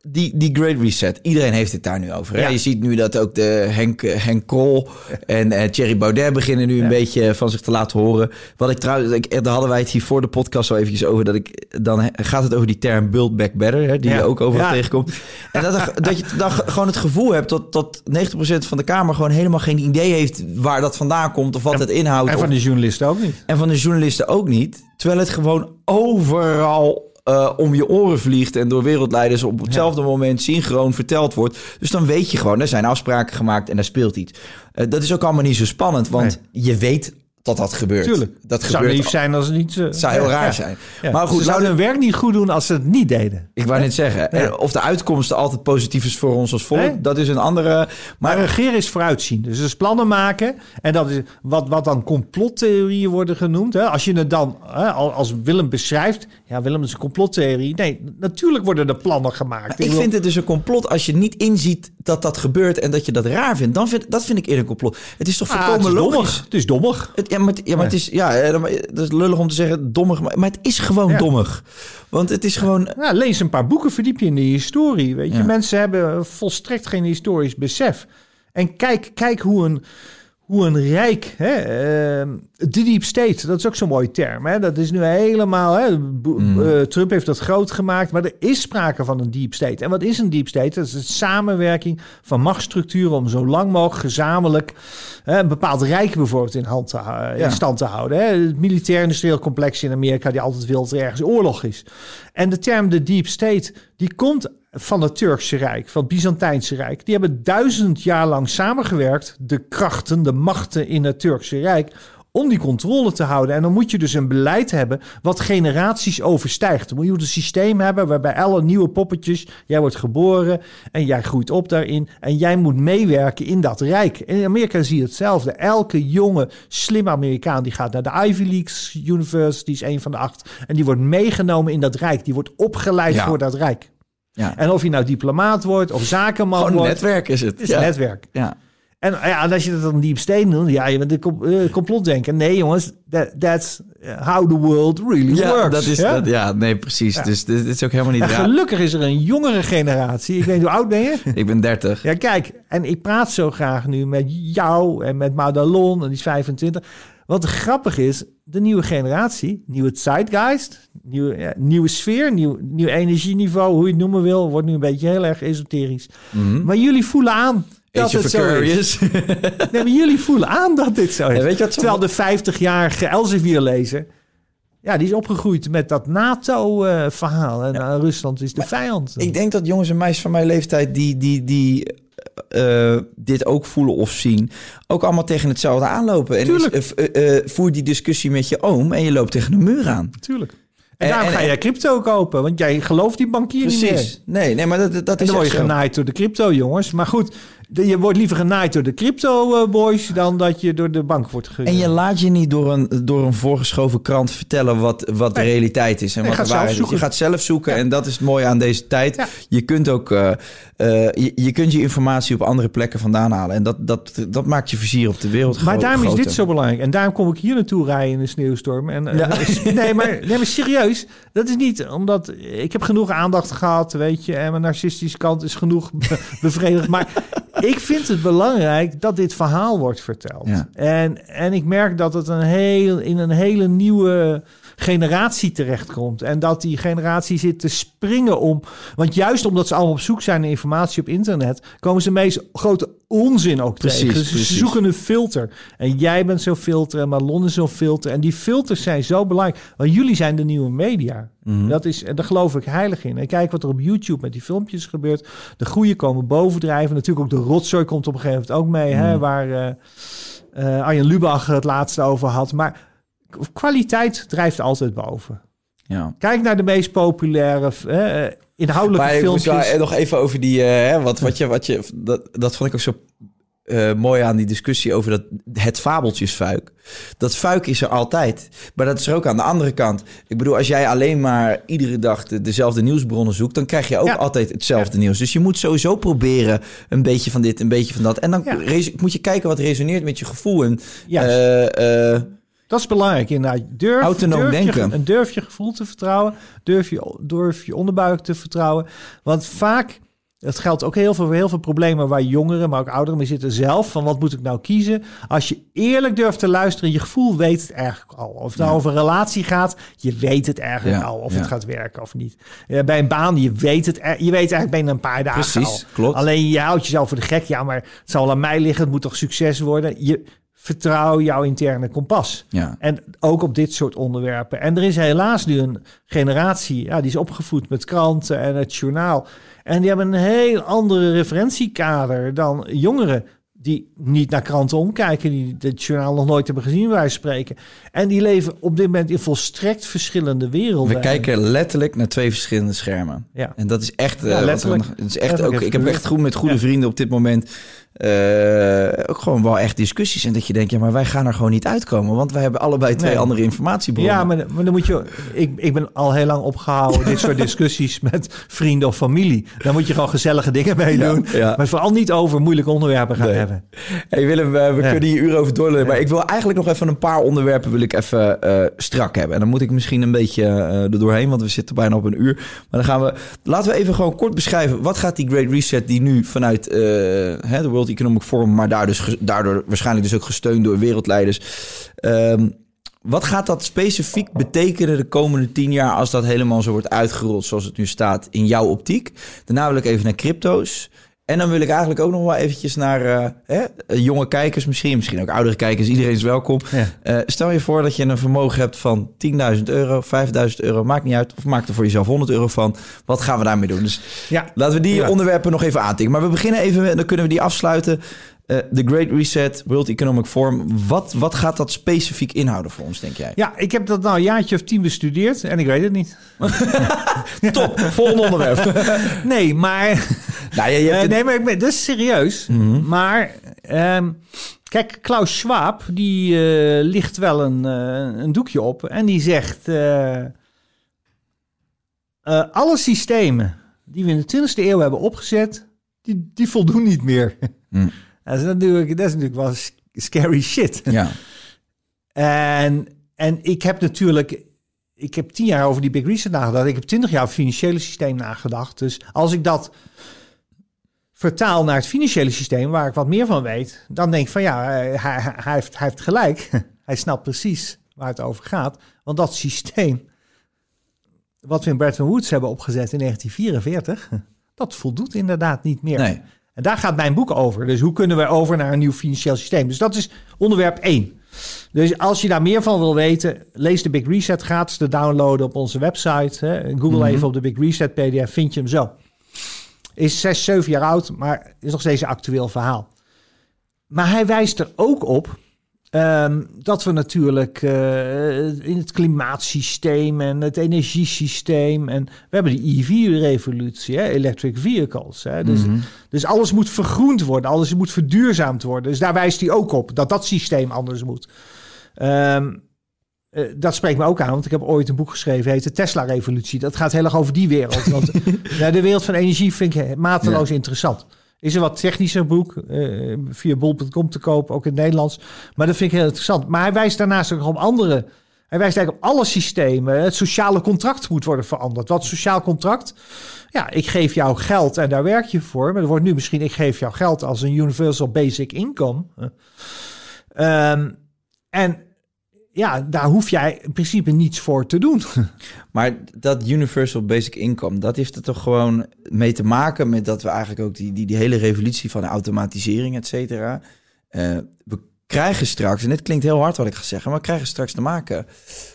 Die, die Great Reset, iedereen heeft het daar nu over. Hè? Ja. Je ziet nu dat ook de Henk, Henk Krol en eh, Thierry Baudet beginnen nu een beetje van zich te laten horen. Wat ik trouwens, ik, daar hadden wij het hier voor de podcast al eventjes over. Dat ik, dan gaat het over die term Build Back Better, hè, die Ja. je ook overal Ja. tegenkomt. En dat, dat je dan ge- gewoon het gevoel hebt dat, dat 90% van de Kamer gewoon helemaal geen idee heeft waar dat vandaan komt of wat het inhoudt. En of- van de journalisten ook niet. en van de journalisten ook niet. Terwijl het gewoon overal eh, om je oren vliegt en door wereldleiders op hetzelfde moment synchroon verteld wordt. Dus dan weet je gewoon, er zijn afspraken gemaakt en daar speelt iets. Eh, dat is ook allemaal niet zo spannend, want je weet dat dat gebeurt. Tuurlijk. Dat Het zou gebeurt. lief zijn als het niet... Het zou heel raar zijn. Ja. Maar goed, ze zouden hun werk niet goed doen als ze het niet deden. ik wou net zeggen, en of de uitkomsten altijd positief is voor ons als volk, Nee. dat is een andere. Maar Maar regeren is vooruitzien. Dus, dus plannen maken. En dat is wat, wat dan complottheorieën worden genoemd. Hè? Als je het dan hè, al- als Willem beschrijft. Ja, Willem is een complottheorie. Nee, natuurlijk worden er plannen gemaakt. ik vind het dus een complot als je niet inziet dat dat gebeurt en dat je dat raar vindt. Dan vind, dat vind ik eerder een complot. Het is toch Ah, het volkomen is logisch. dommig. Het is dommig. Het, ja, maar, het- ja, maar het is ja, dat is lullig om te zeggen dommig, maar, maar het is gewoon Ja. dommig. Want het is gewoon. Ja, lees een paar boeken, verdiep je in de historie. Weet je, mensen hebben volstrekt geen historisch besef. En kijk, kijk hoe een, hoe een rijk, hè, ehm, de deep state, dat is ook zo'n mooie term. Hè, dat is nu helemaal, hè, bo- eh, Trump heeft dat groot gemaakt, maar er is sprake van een deep state. En wat is een deep state? Dat is de samenwerking van machtsstructuren om zo lang mogelijk gezamenlijk hè, een bepaald rijk bijvoorbeeld in, hand te, in Ja. stand te houden. Hè. Het militair-industrieel complex in Amerika die altijd wil dat er ergens oorlog is. En de term de deep state, die komt van het Turkse Rijk, van het Byzantijnse Rijk. Die hebben duizend jaar lang samengewerkt, de krachten, de machten in het Turkse Rijk, om die controle te houden. En dan moet je dus een beleid hebben wat generaties overstijgt. Dan moet je een systeem hebben waarbij alle nieuwe poppetjes, jij wordt geboren en jij groeit op daarin en jij moet meewerken in dat rijk. En in Amerika zie je hetzelfde. Elke jonge, slimme Amerikaan die gaat naar de Ivy League University, is een van de acht, en die wordt meegenomen in dat rijk. Die wordt opgeleid Ja. voor dat rijk. Ja. En of je nou diplomaat wordt of zakenman Gewoon wordt. netwerk is het. Het is ja. netwerk. Ja. En ja, en als je dat dan diep steen doet, ja, je bent een eh, complotdenker. Nee, jongens, that, that's how the world really Ja, works. dat is ja? dat. Ja, nee, precies. Dus dit, dit is ook helemaal niet raar. gelukkig is er een jongere generatie. Ik weet niet hoe oud ben je? Ik ben 30. Ja, kijk, en ik praat zo graag nu met jou en met Madalon, en die is 25. Wat grappig is, de nieuwe generatie, nieuwe zeitgeist, nieuwe, ja, nieuwe sfeer, nieuw, nieuw energieniveau, hoe je het noemen wil, wordt nu een beetje heel erg esoterisch. Maar jullie voelen aan dat het zo is. Nee, maar jullie voelen aan dat dit zo is. Ja, weet je wat zo- Terwijl de 50-jarige Elsevier lezer, ja, die is opgegroeid met dat NATO-verhaal. en Rusland is de vijand. Ik denk dat jongens en meisjes van mijn leeftijd die, die, die eh, dit ook voelen of zien, ook allemaal tegen hetzelfde aanlopen. En Tuurlijk. is- eh, eh, voer die discussie met je oom en je loopt tegen een muur aan. Natuurlijk. En, daarom en- ga en- jij crypto kopen, want jij gelooft die bankier niet meer. Precies. Nee, nee, maar dat, dat En is dan word je genaaid door de crypto, jongens. Maar goed, de- je wordt liever genaaid door de crypto-boys... dan dat je door de bank wordt ge... En je laat je niet door een, door een voorgeschoven krant vertellen wat, wat de Nee. realiteit is en Je wat de gaat zelf waarheid is. Je zoeken. gaat zelf zoeken en dat is het mooie aan deze tijd. Ja. Je kunt ook eh, eh, je, je kunt je informatie op andere plekken vandaan halen. En dat, dat, dat maakt je vizier op de wereld Maar daarom is dit zo belangrijk. En daarom kom ik hier naartoe rijden in de sneeuwstorm. En, eh, nee, maar, nee, maar serieus. Dat is niet omdat... Ik heb genoeg aandacht gehad, weet je. En mijn narcistische kant is genoeg be- bevredigd. Maar ik vind het belangrijk dat dit verhaal wordt verteld. Ja. En, en ik merk dat het een heel, in een hele nieuwe generatie terechtkomt. En dat die generatie zit te springen om... Want juist omdat ze allemaal op zoek zijn naar informatie op internet... komen ze de meest grote onzin ook Precies, tegen. Dus ze zoeken een filter. En jij bent zo'n filter en Marlon is zo'n filter. En die filters zijn zo belangrijk. Want jullie zijn de nieuwe media. Mhm. Dat is, en daar geloof ik heilig in. En kijk wat er op YouTube met die filmpjes gebeurt. De goede komen bovendrijven. Natuurlijk ook de rotzooi komt op een gegeven moment ook mee. Hè, Mhm. waar eh, Arjen Lubach het laatste over had. Maar kwaliteit drijft altijd boven. Ja. Kijk naar de meest populaire eh, inhoudelijke Maar ik moest filmpjes. wel nog even over die, eh, hè, wat, wat je, wat je, dat, dat vond ik ook zo eh, mooi aan die discussie over dat, het fabeltjesfuik. Dat fuik is er altijd, maar dat is er ook aan de andere kant. Ik bedoel, als jij alleen maar iedere dag de, dezelfde nieuwsbronnen zoekt, dan krijg je ook Ja. altijd hetzelfde nieuws. Dus je moet sowieso proberen een beetje van dit, een beetje van dat. En dan Ja. moet je kijken wat resoneert met je gevoel. En, eh, eh, Dat is belangrijk inderdaad. Durf, Autonoom durf denken. Je, en durf je gevoel te vertrouwen. Durf je, durf je onderbuik te vertrouwen. Want vaak, dat geldt ook heel veel voor heel veel problemen waar jongeren, maar ook ouderen mee zitten zelf. Van wat moet ik nou kiezen? Als je eerlijk durft te luisteren, je gevoel weet het eigenlijk al. Of het nou over een relatie gaat, je weet het eigenlijk Ja, al. Of ja. het gaat werken of niet. Ja, bij een baan, je weet het, er- je weet eigenlijk binnen een paar dagen Precies, al. klopt. Alleen je houdt jezelf voor de gek. Ja, maar het zal aan mij liggen. Het moet toch succes worden? Je vertrouw jouw interne kompas. ja. En ook op dit soort onderwerpen. En er is helaas nu een generatie, ja, die is opgevoed met kranten en het journaal. En die hebben een heel andere referentiekader dan jongeren die niet naar kranten omkijken, die het journaal nog nooit hebben gezien, wij spreken. En die leven op dit moment in volstrekt verschillende werelden. We kijken letterlijk naar twee verschillende schermen. Ja. En dat is echt, eh, Ja, letterlijk. er- het is echt Letterlijk ook. Ik heb echt goed met goede Ja. vrienden op dit moment. Eh, ook gewoon wel echt discussies. En dat je denkt, ja, maar wij gaan er gewoon niet uitkomen. Want wij hebben allebei twee Nee. andere informatiebronnen. Ja, maar, maar dan moet je. Ik, ik ben al heel lang opgehouden dit soort discussies met vrienden of familie. Dan moet je gewoon gezellige dingen meedoen. Ja, ja. Maar vooral niet over moeilijke onderwerpen gaan Nee. hebben. Hey Willem, we Ja. kunnen hier uren over doorleren. Ja. Maar ik wil eigenlijk nog even een paar onderwerpen wil ik even eh, strak hebben. En dan moet ik misschien een beetje eh, er doorheen, want we zitten bijna op een uur. Maar dan gaan we, laten we even gewoon kort beschrijven. Wat gaat die Great Reset die nu vanuit hè, de World Economic Forum, maar dus, daardoor waarschijnlijk dus ook gesteund door wereldleiders. ehm, wat gaat dat specifiek betekenen de komende tien jaar als dat helemaal zo wordt uitgerold zoals het nu staat in jouw optiek? Daarna ik even naar crypto's. En dan wil ik eigenlijk ook nog wel eventjes naar eh, hè, eh, jonge kijkers misschien, misschien ook oudere kijkers. Iedereen is welkom. Ja. Eh, stel je voor dat je een vermogen hebt van 10.000 euro, 5.000 euro, maakt niet uit. Of maak er voor jezelf 100 euro van. Wat gaan we daarmee doen? Dus Ja. laten we die Ja. onderwerpen nog even aantikken. Maar we beginnen even, met- dan kunnen we die afsluiten. Eh, De Great Reset, World Economic Forum. Wat, wat gaat dat specifiek inhouden voor ons, denk jij? Ja, ik heb dat nou een jaartje of tien bestudeerd en ik weet het niet. Top, volgende onderwerp. Nee, maar. nou, je, je hebt Eh, nee, maar ik ben, dat is serieus. Mhm. Maar. ehm, kijk, Klaus Schwab, die eh, ligt wel een, eh, een doekje op. En die zegt. eh, eh, alle systemen die we in de 20e eeuw hebben opgezet. Die, die voldoen niet meer. Hm. Dat, is natuurlijk, dat is natuurlijk wel scary shit. ja. En, en ik heb natuurlijk, ik heb tien jaar over die Big Reset nagedacht. Ik heb twintig jaar over het financiële systeem nagedacht. Dus als ik dat vertaal naar het financiële systeem, waar ik wat meer van weet, dan denk ik van ja, eh, hij, hij, heeft, hij heeft gelijk. Hij snapt precies waar het over gaat. Want dat systeem, wat we in Bretton Woods hebben opgezet in 1944, dat voldoet inderdaad niet meer. Nee. En daar gaat mijn boek over. Dus hoe kunnen we over naar een nieuw financieel systeem? Dus dat is onderwerp 1. Dus als je daar meer van wil weten, lees de Big Reset gratis te downloaden op onze website. Hè. Google even op de Big Reset PDF, vind je hem zo. Is 6, 7 jaar oud, maar is nog steeds een actueel verhaal. Maar hij wijst er ook op Ehm, dat we natuurlijk uh, in het klimaatsysteem en het energiesysteem. En we hebben de EV-revolutie, electric vehicles. Hè, dus, mm -hmm. dus alles moet vergroend worden, alles moet verduurzaamd worden. Dus daar wijst hij ook op dat dat systeem anders moet. Um, uh, dat spreekt me ook aan, want ik heb ooit een boek geschreven, heet de Tesla-revolutie. Dat gaat heel erg over die wereld. Want ja, de wereld van energie vind ik mateloos ja. interessant. Is een wat technischer boek, uh, via bol.com te kopen, ook in het Nederlands. Maar dat vind ik heel interessant. Maar hij wijst daarnaast ook op andere. Hij wijst eigenlijk op alle systemen. Het sociale contract moet worden veranderd. Wat sociaal contract? Ja, ik geef jou geld en daar werk je voor. Maar er wordt nu misschien, ik geef jou geld als een universal basic income. Um, en ja, daar hoef jij in principe niets voor te doen. Maar dat universal basic income, dat heeft er toch gewoon mee te maken met dat we eigenlijk ook die, die, die hele revolutie van de automatisering, et cetera. Uh, we krijgen straks, en dit klinkt heel hard wat ik ga zeggen, maar we krijgen straks te maken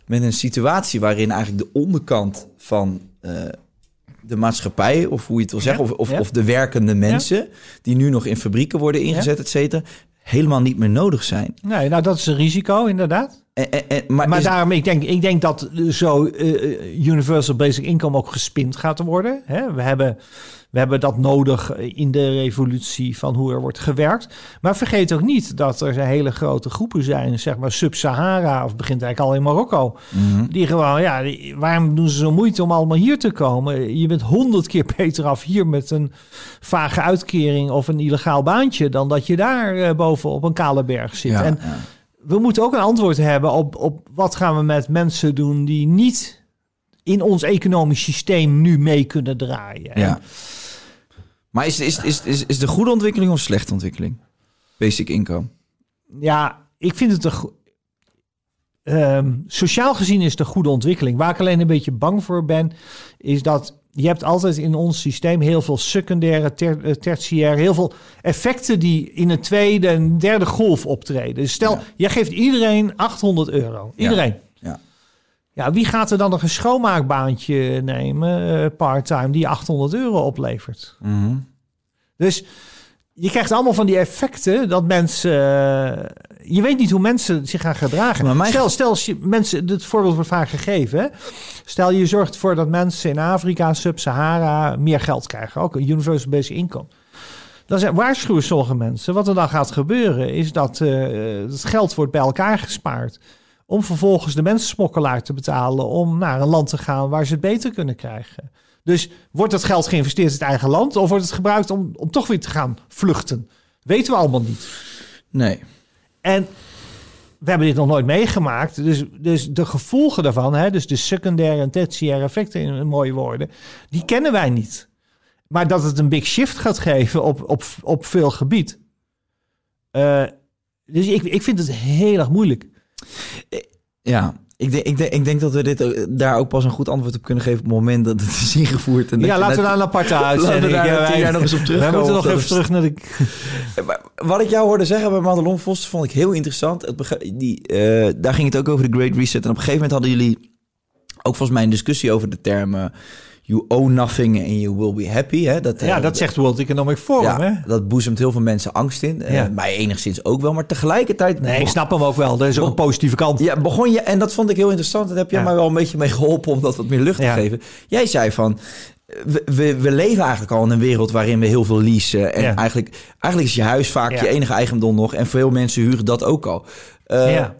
met een situatie waarin eigenlijk de onderkant van uh, de maatschappij, of hoe je het wil zeggen, ja, of, of, ja. of, de werkende mensen, ja. die nu nog in fabrieken worden ingezet, et cetera, helemaal niet meer nodig zijn. Nee, nou dat is een risico, inderdaad. En, en, maar maar is, daarom, ik denk, ik denk dat zo uh, universal basic income ook gespind gaat worden. Hè? We, hebben, we hebben dat nodig in de revolutie van hoe er wordt gewerkt. Maar vergeet ook niet dat er hele grote groepen zijn, zeg maar Sub-Sahara, of begint eigenlijk al in Marokko. Mhm. Die gewoon, ja, die, waarom doen ze zo moeite om allemaal hier te komen? Je bent honderd keer beter af hier met een vage uitkering of een illegaal baantje, dan dat je daar uh, boven op een kale berg zit. Ja, en, ja we moeten ook een antwoord hebben op, op wat gaan we met mensen doen die niet in ons economisch systeem nu mee kunnen draaien. Ja. Maar is, is, is, is, is de goede ontwikkeling of slechte ontwikkeling? Basic income. Ja, ik vind het een. Um, sociaal gezien is het een goede ontwikkeling. Waar ik alleen een beetje bang voor ben, is dat je hebt altijd in ons systeem heel veel secundaire, ter, tertiaire, heel veel effecten die in een tweede en derde golf optreden. Dus stel, ja. jij geeft iedereen 800 euro. Iedereen. Ja. ja. Ja, wie gaat er dan nog een schoonmaakbaantje nemen, uh, part-time, die 800 euro oplevert? Mm -hmm. Dus je krijgt allemaal van die effecten dat mensen. Je weet niet hoe mensen zich gaan gedragen. Maar stel, stel je mensen. Het voorbeeld wordt vaak gegeven. Hè? Stel je zorgt ervoor dat mensen in Afrika, Sub-Sahara. meer geld krijgen. Ook een universal basic income. Dan zijn, waarschuwen sommige mensen. Wat er dan gaat gebeuren is dat uh, het geld wordt bij elkaar gespaard. Om vervolgens de mensensmokkelaar te betalen. om naar een land te gaan waar ze het beter kunnen krijgen. Dus wordt dat geld geïnvesteerd in het eigen land of wordt het gebruikt om, om toch weer te gaan vluchten? Weten we allemaal niet. Nee. En we hebben dit nog nooit meegemaakt. Dus, dus de gevolgen daarvan, hè, dus de secundaire en tertiaire effecten in mooie woorden, die kennen wij niet. Maar dat het een big shift gaat geven op, op, op veel gebied. Uh, dus ik, ik vind het heel erg moeilijk. Ja, ik denk, ik, denk, ik denk dat we dit, daar ook pas een goed antwoord op kunnen geven op het moment dat het is ingevoerd. En ja, laten we daar een aparte uitzending. Laten we daar ja, wij, nog eens op terugkomen. We moeten nog even terug naar de... Wat ik jou hoorde zeggen bij Madelon Vos vond ik heel interessant. Het die, uh, daar ging het ook over de Great Reset. En op een gegeven moment hadden jullie ook volgens mij een discussie over de termen... You own nothing and you will be happy. Hè? Dat, ja, uh, dat zegt World Economic Forum. Ja, hè? Dat boezemt heel veel mensen angst in. Ja. Uh, mij enigszins ook wel, maar tegelijkertijd... Nee, ik snap hem ook wel. Er is ook een positieve kant. Ja, begon je... En dat vond ik heel interessant. Daar heb jij ja. mij wel een beetje mee geholpen om dat wat meer lucht ja. te geven. Jij zei van... We, we, we, leven eigenlijk al in een wereld waarin we heel veel leasen. En ja. eigenlijk, eigenlijk is je huis vaak je enige eigendom nog. En veel mensen huren dat ook al. Uh, ja.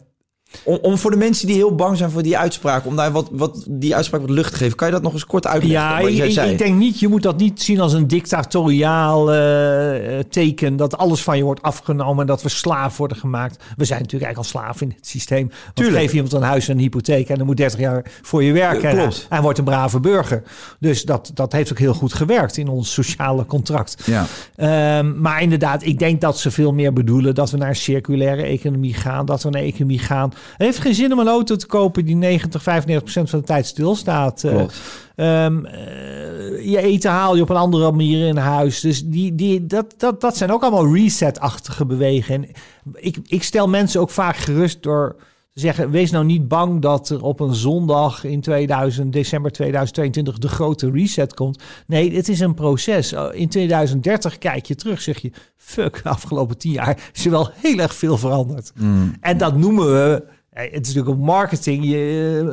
Om, om, voor de mensen die heel bang zijn voor die uitspraak, om daar wat, wat die uitspraak wat lucht te geven, kan je dat nog eens kort uitleggen? Ja, ik, ik, denk niet, je moet dat niet zien als een dictatoriaal uh, teken dat alles van je wordt afgenomen en dat we slaaf worden gemaakt. We zijn natuurlijk eigenlijk al slaaf in het systeem. Want Tuurlijk. geef iemand een huis en een hypotheek en dan moet 30 jaar voor je werken. Klopt. En wordt een brave burger. Dus dat, dat heeft ook heel goed gewerkt in ons sociale contract. Ja. Um, maar inderdaad, ik denk dat ze veel meer bedoelen dat we naar een circulaire economie gaan, dat we naar een economie gaan Het heeft geen zin om een auto te kopen die 90, 95 procent van de tijd stilstaat. Um, je eten haal je op een andere manier in huis. Dus die, die, dat, dat, dat zijn ook allemaal reset-achtige bewegingen. ik, ik stel mensen ook vaak gerust door zeggen, wees nou niet bang dat er op een zondag in 2000, december 2022 de grote reset komt. Nee, het is een proces. Oh, in 2030 kijk je terug, zeg je, fuck, de afgelopen tien jaar is er wel heel erg veel veranderd. Mm. En dat noemen we, het is natuurlijk een marketing, je,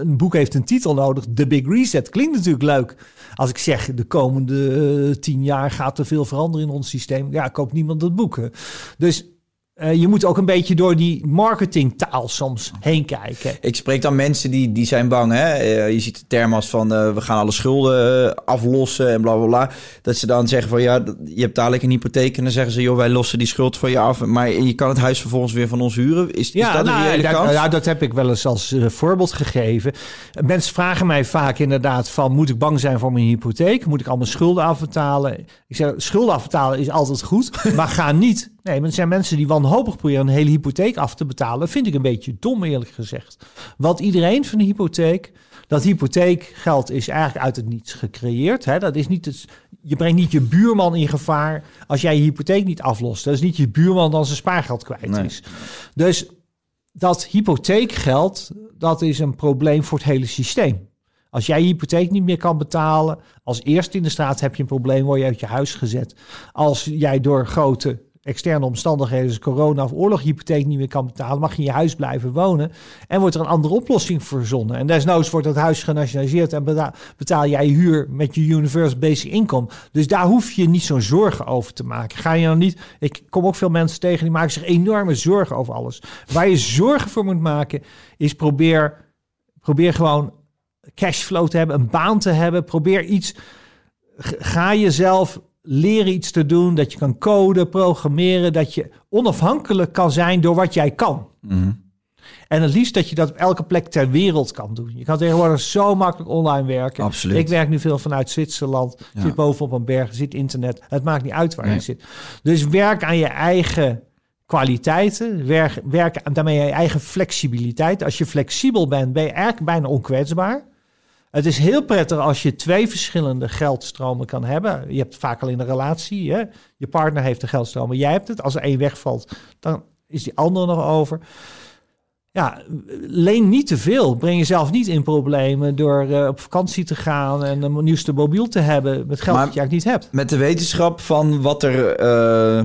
een boek heeft een titel nodig, The Big Reset. Klinkt natuurlijk leuk. Als ik zeg, de komende uh, tien jaar gaat er veel veranderen in ons systeem, ja, koopt niemand dat boek. Dus uh, je moet ook een beetje door die marketingtaal soms heen kijken. Ik spreek dan mensen die, die zijn bang. Hè? Uh, je ziet de term als van uh, we gaan alle schulden aflossen en bla bla bla. Dat ze dan zeggen van ja, je hebt dadelijk een hypotheek. En dan zeggen ze joh, wij lossen die schuld van je af. Maar je kan het huis vervolgens weer van ons huren. Is, ja, is dat nou, een reële kans? Ja, dat heb ik wel eens als voorbeeld gegeven. Mensen vragen mij vaak inderdaad van moet ik bang zijn voor mijn hypotheek? Moet ik al mijn schulden afbetalen? Ik zeg schulden afbetalen is altijd goed. maar ga niet Nee, maar er zijn mensen die wanhopig proberen een hele hypotheek af te betalen. vind ik een beetje dom, eerlijk gezegd. Wat iedereen van de hypotheek, dat hypotheekgeld is eigenlijk uit het niets gecreëerd. Hè? Dat is niet het, je brengt niet je buurman in gevaar als jij je hypotheek niet aflost. Dat is niet je buurman dan zijn spaargeld kwijt is. Dus dat hypotheekgeld, dat is een probleem voor het hele systeem. Als jij je hypotheek niet meer kan betalen, als eerste in de straat heb je een probleem, word je uit je huis gezet. Als jij door grote externe omstandigheden, dus corona of oorloghypotheek niet meer kan betalen, mag je in je huis blijven wonen. En wordt er een andere oplossing verzonnen. En desnoods wordt dat huis genationaliseerd en betaal, jij huur met je universal basic income. Dus daar hoef je niet zo'n zorgen over te maken. Ga je dan niet, ik kom ook veel mensen tegen die maken zich enorme zorgen over alles. Waar je zorgen voor moet maken, is probeer, probeer gewoon cashflow te hebben, een baan te hebben. Probeer iets, ga jezelf leren iets te doen, dat je kan coden, programmeren, dat je onafhankelijk kan zijn door wat jij kan. Mhm. En het liefst dat je dat op elke plek ter wereld kan doen. Je kan tegenwoordig zo makkelijk online werken. Absoluut. Ik werk nu veel vanuit Zwitserland. Ja. Zit bovenop een berg, zit internet. Het maakt niet uit waar je zit. Dus werk aan je eigen kwaliteiten. Werk, werk daarmee aan je eigen flexibiliteit. Als je flexibel bent, ben je eigenlijk bijna onkwetsbaar. Het is heel prettig als je twee verschillende geldstromen kan hebben. Je hebt vaak al in een relatie. Hè? Je partner heeft de geldstromen, jij hebt het. Als er één wegvalt, dan is die andere nog over. Ja, leen niet te veel. Breng jezelf niet in problemen door uh, op vakantie te gaan en een nieuwste mobiel te hebben met geld dat je eigenlijk niet hebt. Met de wetenschap van wat er uh,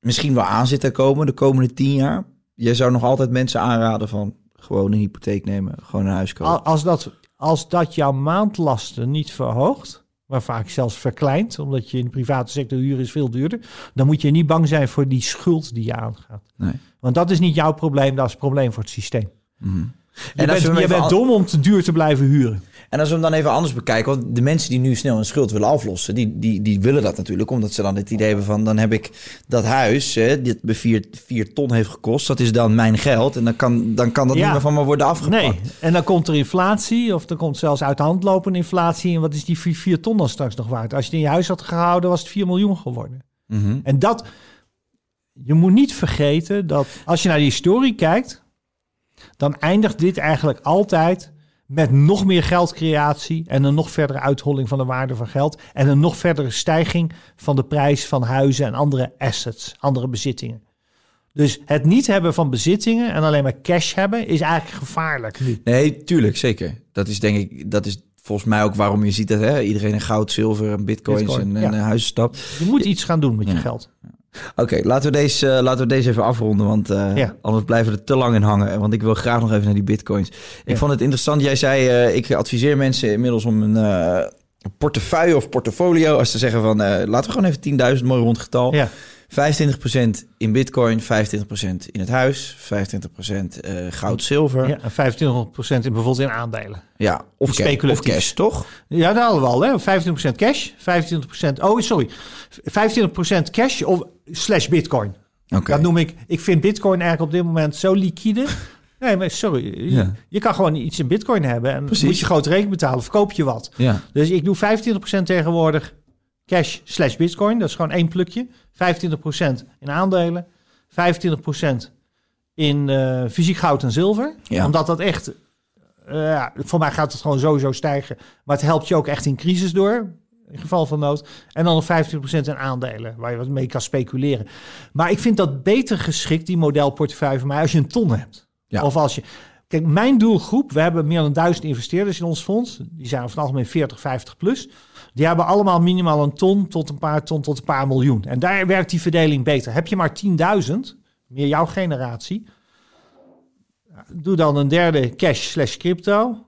misschien wel aan zit te komen de komende tien jaar. Je zou nog altijd mensen aanraden van gewoon een hypotheek nemen, gewoon een huis kopen. Als dat als dat jouw maandlasten niet verhoogt, maar vaak zelfs verkleint, omdat je in de private sector huur is veel duurder, dan moet je niet bang zijn voor die schuld die je aangaat. Nee. Want dat is niet jouw probleem, dat is het probleem voor het systeem. Mm en je, bent, je bent dom om te duur te blijven huren. En als we hem dan even anders bekijken, want de mensen die nu snel een schuld willen aflossen, die, die, die willen dat natuurlijk, omdat ze dan het idee hebben van, dan heb ik dat huis, hè, dit me vier, vier ton heeft gekost, dat is dan mijn geld en dan kan, dan kan dat niet meer van me worden afgepakt. Nee, en dan komt er inflatie, of er komt zelfs uit de hand lopende inflatie, en wat is die vier, vier ton dan straks nog waard? Als je het in je huis had gehouden, was het 4 miljoen geworden. Mhm. En dat, je moet niet vergeten dat als je naar die historie kijkt, dan eindigt dit eigenlijk altijd met nog meer geldcreatie en een nog verdere uitholling van de waarde van geld en een nog verdere stijging van de prijs van huizen en andere assets, andere bezittingen. Dus het niet hebben van bezittingen en alleen maar cash hebben is eigenlijk gevaarlijk nu. Nee, tuurlijk, zeker. Dat is denk ik, dat is volgens mij ook waarom je ziet dat hè, iedereen in goud, zilver en bitcoins en, ja. huizen stapt. Je moet iets gaan doen met je geld. Oké, laten, we deze, uh, laten we deze even afronden, want uh, anders blijven we er te lang in hangen. Want ik wil graag nog even naar die bitcoins. Ik vond het interessant, jij zei, uh, ik adviseer mensen inmiddels om een portefeuille of portfolio, als ze zeggen van, laten we gewoon even 10.000, mooi rond getal. Ja. 25% in bitcoin, 25% in het huis, 25% uh, goud, zilver. Ja, en 25% in bijvoorbeeld in aandelen. Ja, of, of cash, toch? Ja, dat hadden we al. Hè? 25% cash, 25%... Oh, sorry. 25% cash of slash bitcoin. Okay. Dat noem ik... Ik vind bitcoin eigenlijk op dit moment zo liquide... Nee, maar sorry. Je, je, kan gewoon iets in bitcoin hebben. En Precies. moet je grote rekening betalen. Verkoop je wat. Ja. Dus ik doe 25% tegenwoordig cash slash bitcoin. Dat is gewoon één plukje. 25% in aandelen. 25% in eh, fysiek goud en zilver. Ja. Omdat dat echt, eh, ja, voor mij gaat het gewoon sowieso stijgen. Maar het helpt je ook echt in crisis door, in geval van nood. En dan nog 25% in aandelen, waar je wat mee kan speculeren. Maar ik vind dat beter geschikt, die modelportefeuille van mij, als je een ton hebt. Ja. Of als je... Kijk, mijn doelgroep, we hebben meer dan duizend investeerders in ons fonds. Die zijn van het algemeen 40, 50 plus. Die hebben allemaal minimaal een ton tot een paar ton tot een paar miljoen. En daar werkt die verdeling beter. Heb je maar 10.000, meer jouw generatie. Doe dan een derde cash slash crypto.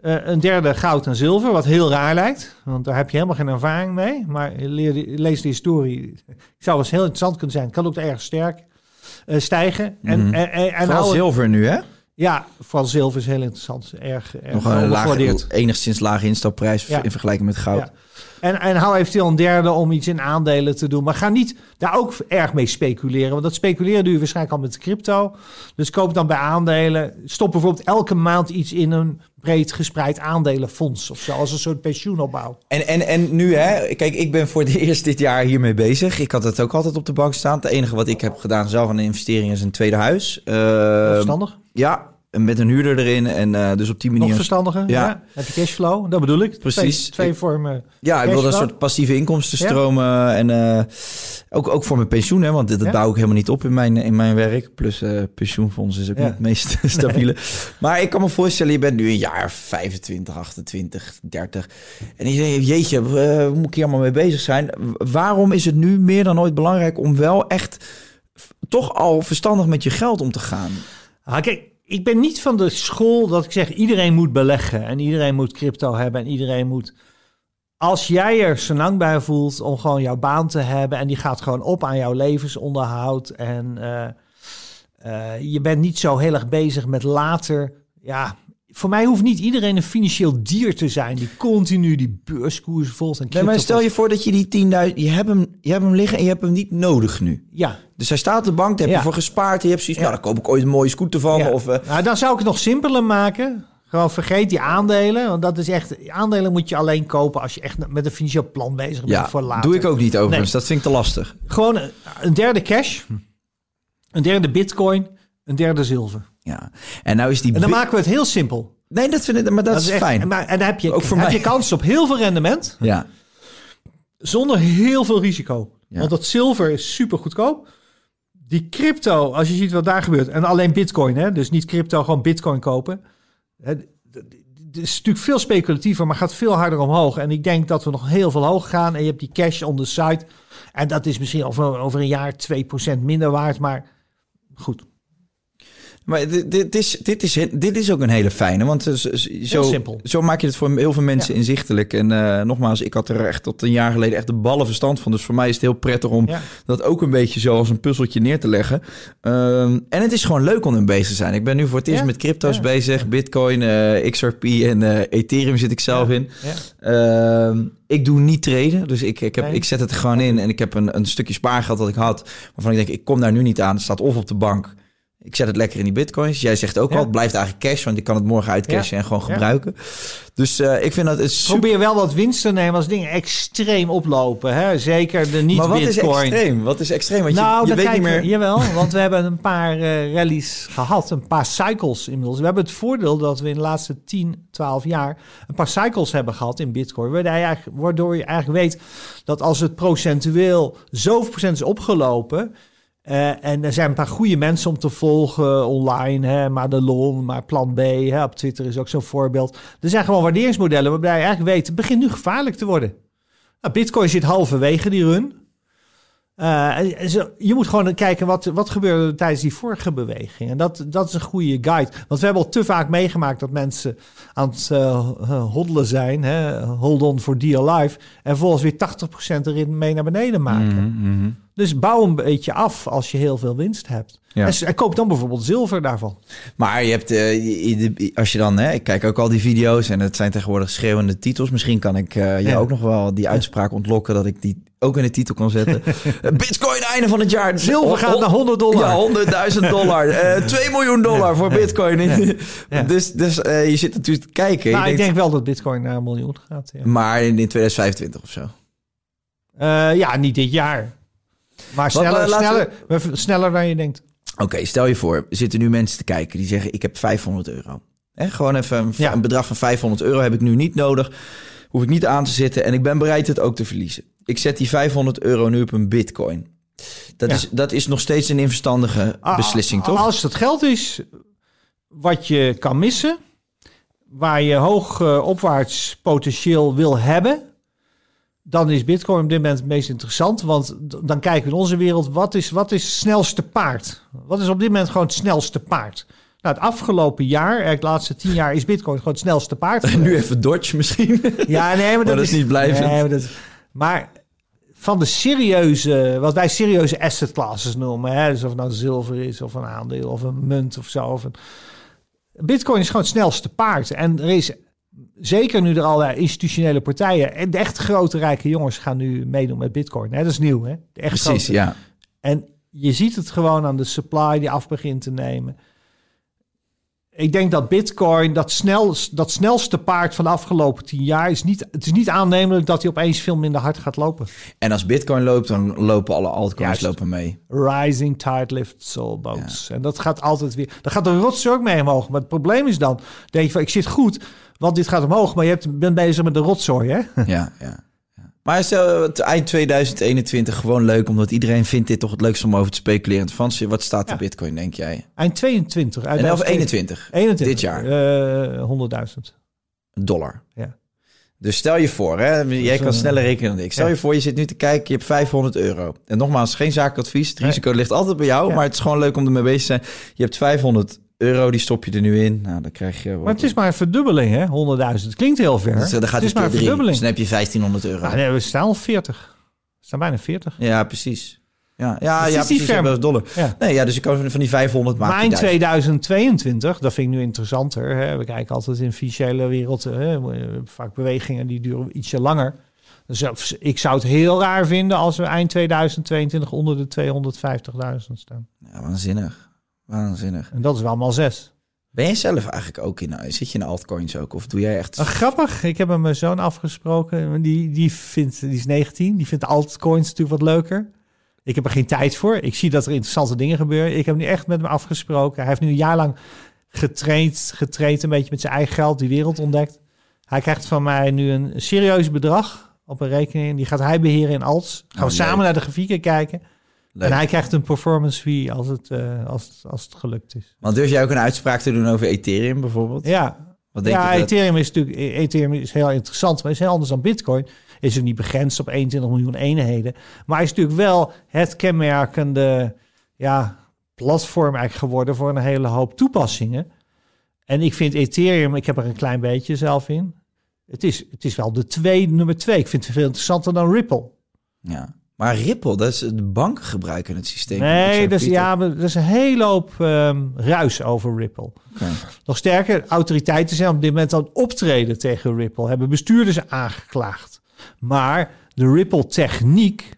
Eh, een derde goud en zilver, wat heel raar lijkt. Want daar heb je helemaal geen ervaring mee. Maar leer, de- lees de historie. Het zou wel eens heel interessant kunnen zijn. Het kan ook erg sterk eh, stijgen. En, Mhm. en, en, en Vooral het- zilver nu, hè? Ja, vooral zilver is heel interessant. Erg, erg Nog een enigszins lage instapprijs Ja. in vergelijking met goud. Ja. En, en hou eventueel een derde om iets in aandelen te doen. Maar ga niet daar ook erg mee speculeren. Want dat speculeren doe je waarschijnlijk al met de crypto. Dus koop dan bij aandelen. Stop bijvoorbeeld elke maand iets in een breed gespreid aandelenfonds. Of zo, als een soort pensioenopbouw. En, en, en nu, hè, kijk, ik ben voor het eerst dit jaar hiermee bezig. Ik had het ook altijd op de bank staan. Het enige wat ik heb gedaan zelf aan een investering is een tweede huis. Eh, Verstandig? Ja, met een huurder erin. En eh, dus op die Nog manier. verstandiger? Ja. Ja. Heb je cashflow? Dat bedoel ik. Precies. Twee, vormen. Ja, ik wilde een soort passieve inkomstenstromen. En eh, ook, ook voor mijn pensioen, hè, want dit dat Ja. bouw ik helemaal niet op in mijn, in mijn werk. Plus eh, pensioenfonds is ook Ja. niet het meest stabiele. Maar ik kan me voorstellen, je bent nu een jaar 25, 28, 30. En je denkt, jeetje, moet ik hier allemaal mee bezig zijn? Waarom is het nu meer dan ooit belangrijk om wel echt toch al verstandig met je geld om te gaan? Ah, kijk, ik ben niet van de school dat ik zeg iedereen moet beleggen en iedereen moet crypto hebben en iedereen moet. Als jij er zo lang bij voelt om gewoon jouw baan te hebben en die gaat gewoon op aan jouw levensonderhoud en eh, eh, je bent niet zo heel erg bezig met later. Ja, voor mij hoeft niet iedereen een financieel dier te zijn die continu die beurskoers volgt. En Nee, maar stel je voor dat je die 10.000, je hebt, hem, je hebt hem liggen en je hebt hem niet nodig nu. Ja, Dus hij staat op de bank, daar heb Ja. je voor gespaard. Je hebt zoiets, Ja. nou, dan koop ik ooit een mooie scooter van. Ja. Of, eh, Nou, dan zou ik het nog simpeler maken. Gewoon vergeet die aandelen. Want dat is echt. Aandelen moet je alleen kopen als je echt met een financieel plan bezig bent ja, voor later. doe ik ook niet overigens. Nee. Dat vind ik te lastig. Gewoon een, een derde cash, een derde bitcoin, een derde zilver. Ja. En nou is die... En dan maken we het heel simpel. Nee, dat vind ik, maar dat, is echt- fijn. Maar, en dan heb je, Ook voor heb mij. je kans op heel veel rendement Ja. zonder heel veel risico. Ja. Want dat zilver is super goedkoop. Die crypto, als je ziet wat daar gebeurt, en alleen bitcoin, hè, dus niet crypto, gewoon bitcoin kopen. Het is natuurlijk veel speculatiever, maar gaat veel harder omhoog. En ik denk dat we nog heel veel hoog gaan. En je hebt die cash on the side. En dat is misschien over, over een jaar 2% minder waard. Maar goed, Maar dit, dit, is, dit, is, dit is ook een hele fijne, want zo, zo, zo maak je het voor heel veel mensen Ja. inzichtelijk. En eh, nogmaals, ik had er echt tot een jaar geleden echt de ballen verstand van. Dus voor mij is het heel prettig om Ja. dat ook een beetje zo als een puzzeltje neer te leggen. Ehm, en het is gewoon leuk om ermee bezig te zijn. Ik ben nu voor het eerst Ja. met crypto's bezig. Bitcoin, eh, XRP en eh, Ethereum zit ik zelf in. Ehm, ik doe niet traden, dus ik, ik, heb, Nee. ik zet het er gewoon in. En ik heb een, een stukje spaargeld dat ik had, waarvan ik denk, ik kom daar nu niet aan. Het staat of op de bank. Ik zet het lekker in die bitcoins. Jij zegt ook Ja. al, het blijft eigenlijk cash, want ik kan het morgen uitcashen en gewoon gebruiken. Dus eh, ik vind dat het super... probeer wel wat winst te nemen als dingen extreem oplopen. Hè? Zeker de maar wat is niet-bitcoin. extreem? Wat is extreem? Want nou, je, je weet niet meer... Jawel, want we hebben een paar eh, rallies gehad. Een paar cycles inmiddels. We hebben het voordeel dat we in de laatste 10, 12 jaar... een paar cycles hebben gehad in bitcoin. Je waardoor je eigenlijk weet dat als het procentueel zoveel procent is opgelopen... eh, en er zijn een paar goede mensen om te volgen online. Hè, Madelon, maar Plan B. Hè, op Twitter is ook zo'n voorbeeld. Er zijn gewoon waarderingsmodellen waarbij je eigenlijk weet... het begint nu gevaarlijk te worden. Nou, Bitcoin zit halverwege die run. Eh, je moet gewoon kijken wat, wat gebeurde er tijdens die vorige beweging. En dat, dat is een goede guide. Want we hebben al te vaak meegemaakt dat mensen aan het eh, hoddelen zijn. Hè, hold on for dear life. En vervolgens weer 80% erin mee naar beneden maken. Mhm, Dus bouw een beetje af als je heel veel winst hebt. Ja. En, koop dan bijvoorbeeld zilver daarvan. Maar je hebt, eh, als je dan, hè, ik kijk ook al die video's en het zijn tegenwoordig schreeuwende titels. Misschien kan ik eh je Ja. ook nog wel die uitspraak ontlokken dat ik die ook in de titel kan zetten. Eh, Bitcoin einde van het jaar. Zilver gaat naar 100 dollar. Ja, 100.000 dollar. Eh 2 miljoen dollar voor Bitcoin. Ja. Dus, dus je zit natuurlijk te kijken. Nou, ik denkt, denk wel dat bitcoin naar een miljoen gaat. Ja, Maar in, in 2025 of zo. Ja niet dit jaar. Maar sneller, eh, sneller, sneller dan je denkt. Oké, stel je voor, er zitten nu mensen te kijken die zeggen: Ik heb 500 euro. Hè, gewoon even een, Ja. een bedrag van 500 euro heb ik nu niet nodig. Hoef ik niet aan te zitten en ik ben bereid het ook te verliezen. Ik zet die 500 euro nu op een bitcoin. Dat, Ja. is, dat is nog steeds een verstandige Ah, beslissing, toch? Als het geld is wat je kan missen, waar je hoog eh, opwaarts potentieel wil hebben, dan is Bitcoin op dit moment het meest interessant. Want dan kijken we in onze wereld, wat is, wat is het snelste paard? Wat is op dit moment gewoon het snelste paard? Nou, het afgelopen jaar, eigenlijk de laatste tien jaar, is Bitcoin gewoon het snelste paard. Nu even Dodge misschien. Ja, nee, maar dat, dat is niet blijvend. Nee, maar, dat, maar van de serieuze, wat wij serieuze asset classes noemen, hè, dus of het nou zilver is, of een aandeel, of een munt of zo. Of een, Bitcoin is gewoon het snelste paard. En er is zeker nu er allerlei institutionele partijen en de echt grote rijke jongens gaan nu meedoen met Bitcoin. Hè, dat is nieuw, hè? De echt Precies, grote. ja. En je ziet het gewoon aan de supply die af begint te nemen. Ik denk dat Bitcoin, dat, snel, dat snelste paard van de afgelopen tien jaar, is niet, het is niet aannemelijk dat hij opeens veel minder hard gaat lopen. En als bitcoin loopt, dan lopen alle altcoins Juist. lopen mee. Rising tide lifts all boats. En dat gaat altijd weer. Dan gaat de rots ook mee omhoog. Maar het probleem is dan, denk je van, ik zit goed, want dit gaat omhoog, maar je hebt, bent bezig met de rotzooi, hè? Ja, ja. Maar stel, het eind 2021 gewoon leuk, omdat iedereen vindt dit toch het leukste om over te speculeren. Frans, wat staat de Ja. bitcoin, denk jij? Eind 22. uit En of 21. 21, dit jaar. Eh, 100.000. dollar. Ja. Dus stel je voor, hè, jij kan sneller rekenen dan ik. Stel ja. je voor, je zit nu te kijken, je hebt 500 euro. En nogmaals, geen zaakadvies. Het Nee. risico ligt altijd bij jou, Ja. maar het is gewoon leuk om ermee bezig te zijn. Je hebt 500 euro, die stop je er nu in. Nou, dan krijg je... Maar het is maar een verdubbeling, hè? 100.000. Klinkt heel ver. Dus, eh, dan gaat het is maar een drie. Dus verdubbeling. dan heb je 1500 euro. Nou, nee, we staan al 40. We staan bijna 40. Ja, precies. Ja, ja, Dus ja is precies. dollar. Ja. Nee, ja, dus je kan van die 500 Maar maken. in 2022, dat vind ik nu interessanter. Hè? We kijken altijd in de financiële wereld. Hè? Vaak bewegingen die duren ietsje langer. Dus ja, ik zou het heel raar vinden als we eind 2022 onder de 250.000 staan. Ja, waanzinnig. Waanzinnig. En dat is wel mal zes. Ben je zelf eigenlijk ook in... Zit je in altcoins ook? Of doe jij echt... Ah, grappig, ik heb met mijn zoon afgesproken. Die, die, vindt, die is 19, die vindt altcoins natuurlijk wat leuker. Ik heb er geen tijd voor. Ik zie dat er interessante dingen gebeuren. Ik heb nu echt met hem afgesproken. Hij heeft nu een jaar lang getraind, getraind een beetje met zijn eigen geld, die wereld ontdekt. Hij krijgt van mij nu een serieus bedrag op een rekening. Die gaat hij beheren in alts. Gaan Oh, we samen leuk. naar de grafieken kijken. Leuk. En hij krijgt een performance fee als het, eh, als als het gelukt is. Want durf jij ook een uitspraak te doen over Ethereum bijvoorbeeld? Ja, Wat denk ja je dat... Ethereum is natuurlijk Ethereum is heel interessant, maar is heel anders dan Bitcoin. Is het niet begrensd op 21 miljoen eenheden, maar is natuurlijk wel het kenmerkende ja, platform eigenlijk geworden voor een hele hoop toepassingen. En ik vind Ethereum, ik heb er een klein beetje zelf in. Het is, het is wel de twee, nummer twee. Ik vind het veel interessanter dan Ripple. Ja. Maar Ripple, dat is de banken gebruiken het systeem. Nee, dus, ja, er is een hele hoop ehm, ruis over Ripple. Nog sterker, autoriteiten zijn op dit moment aan het optreden tegen Ripple. Hebben bestuurders aangeklaagd. Maar de Ripple-techniek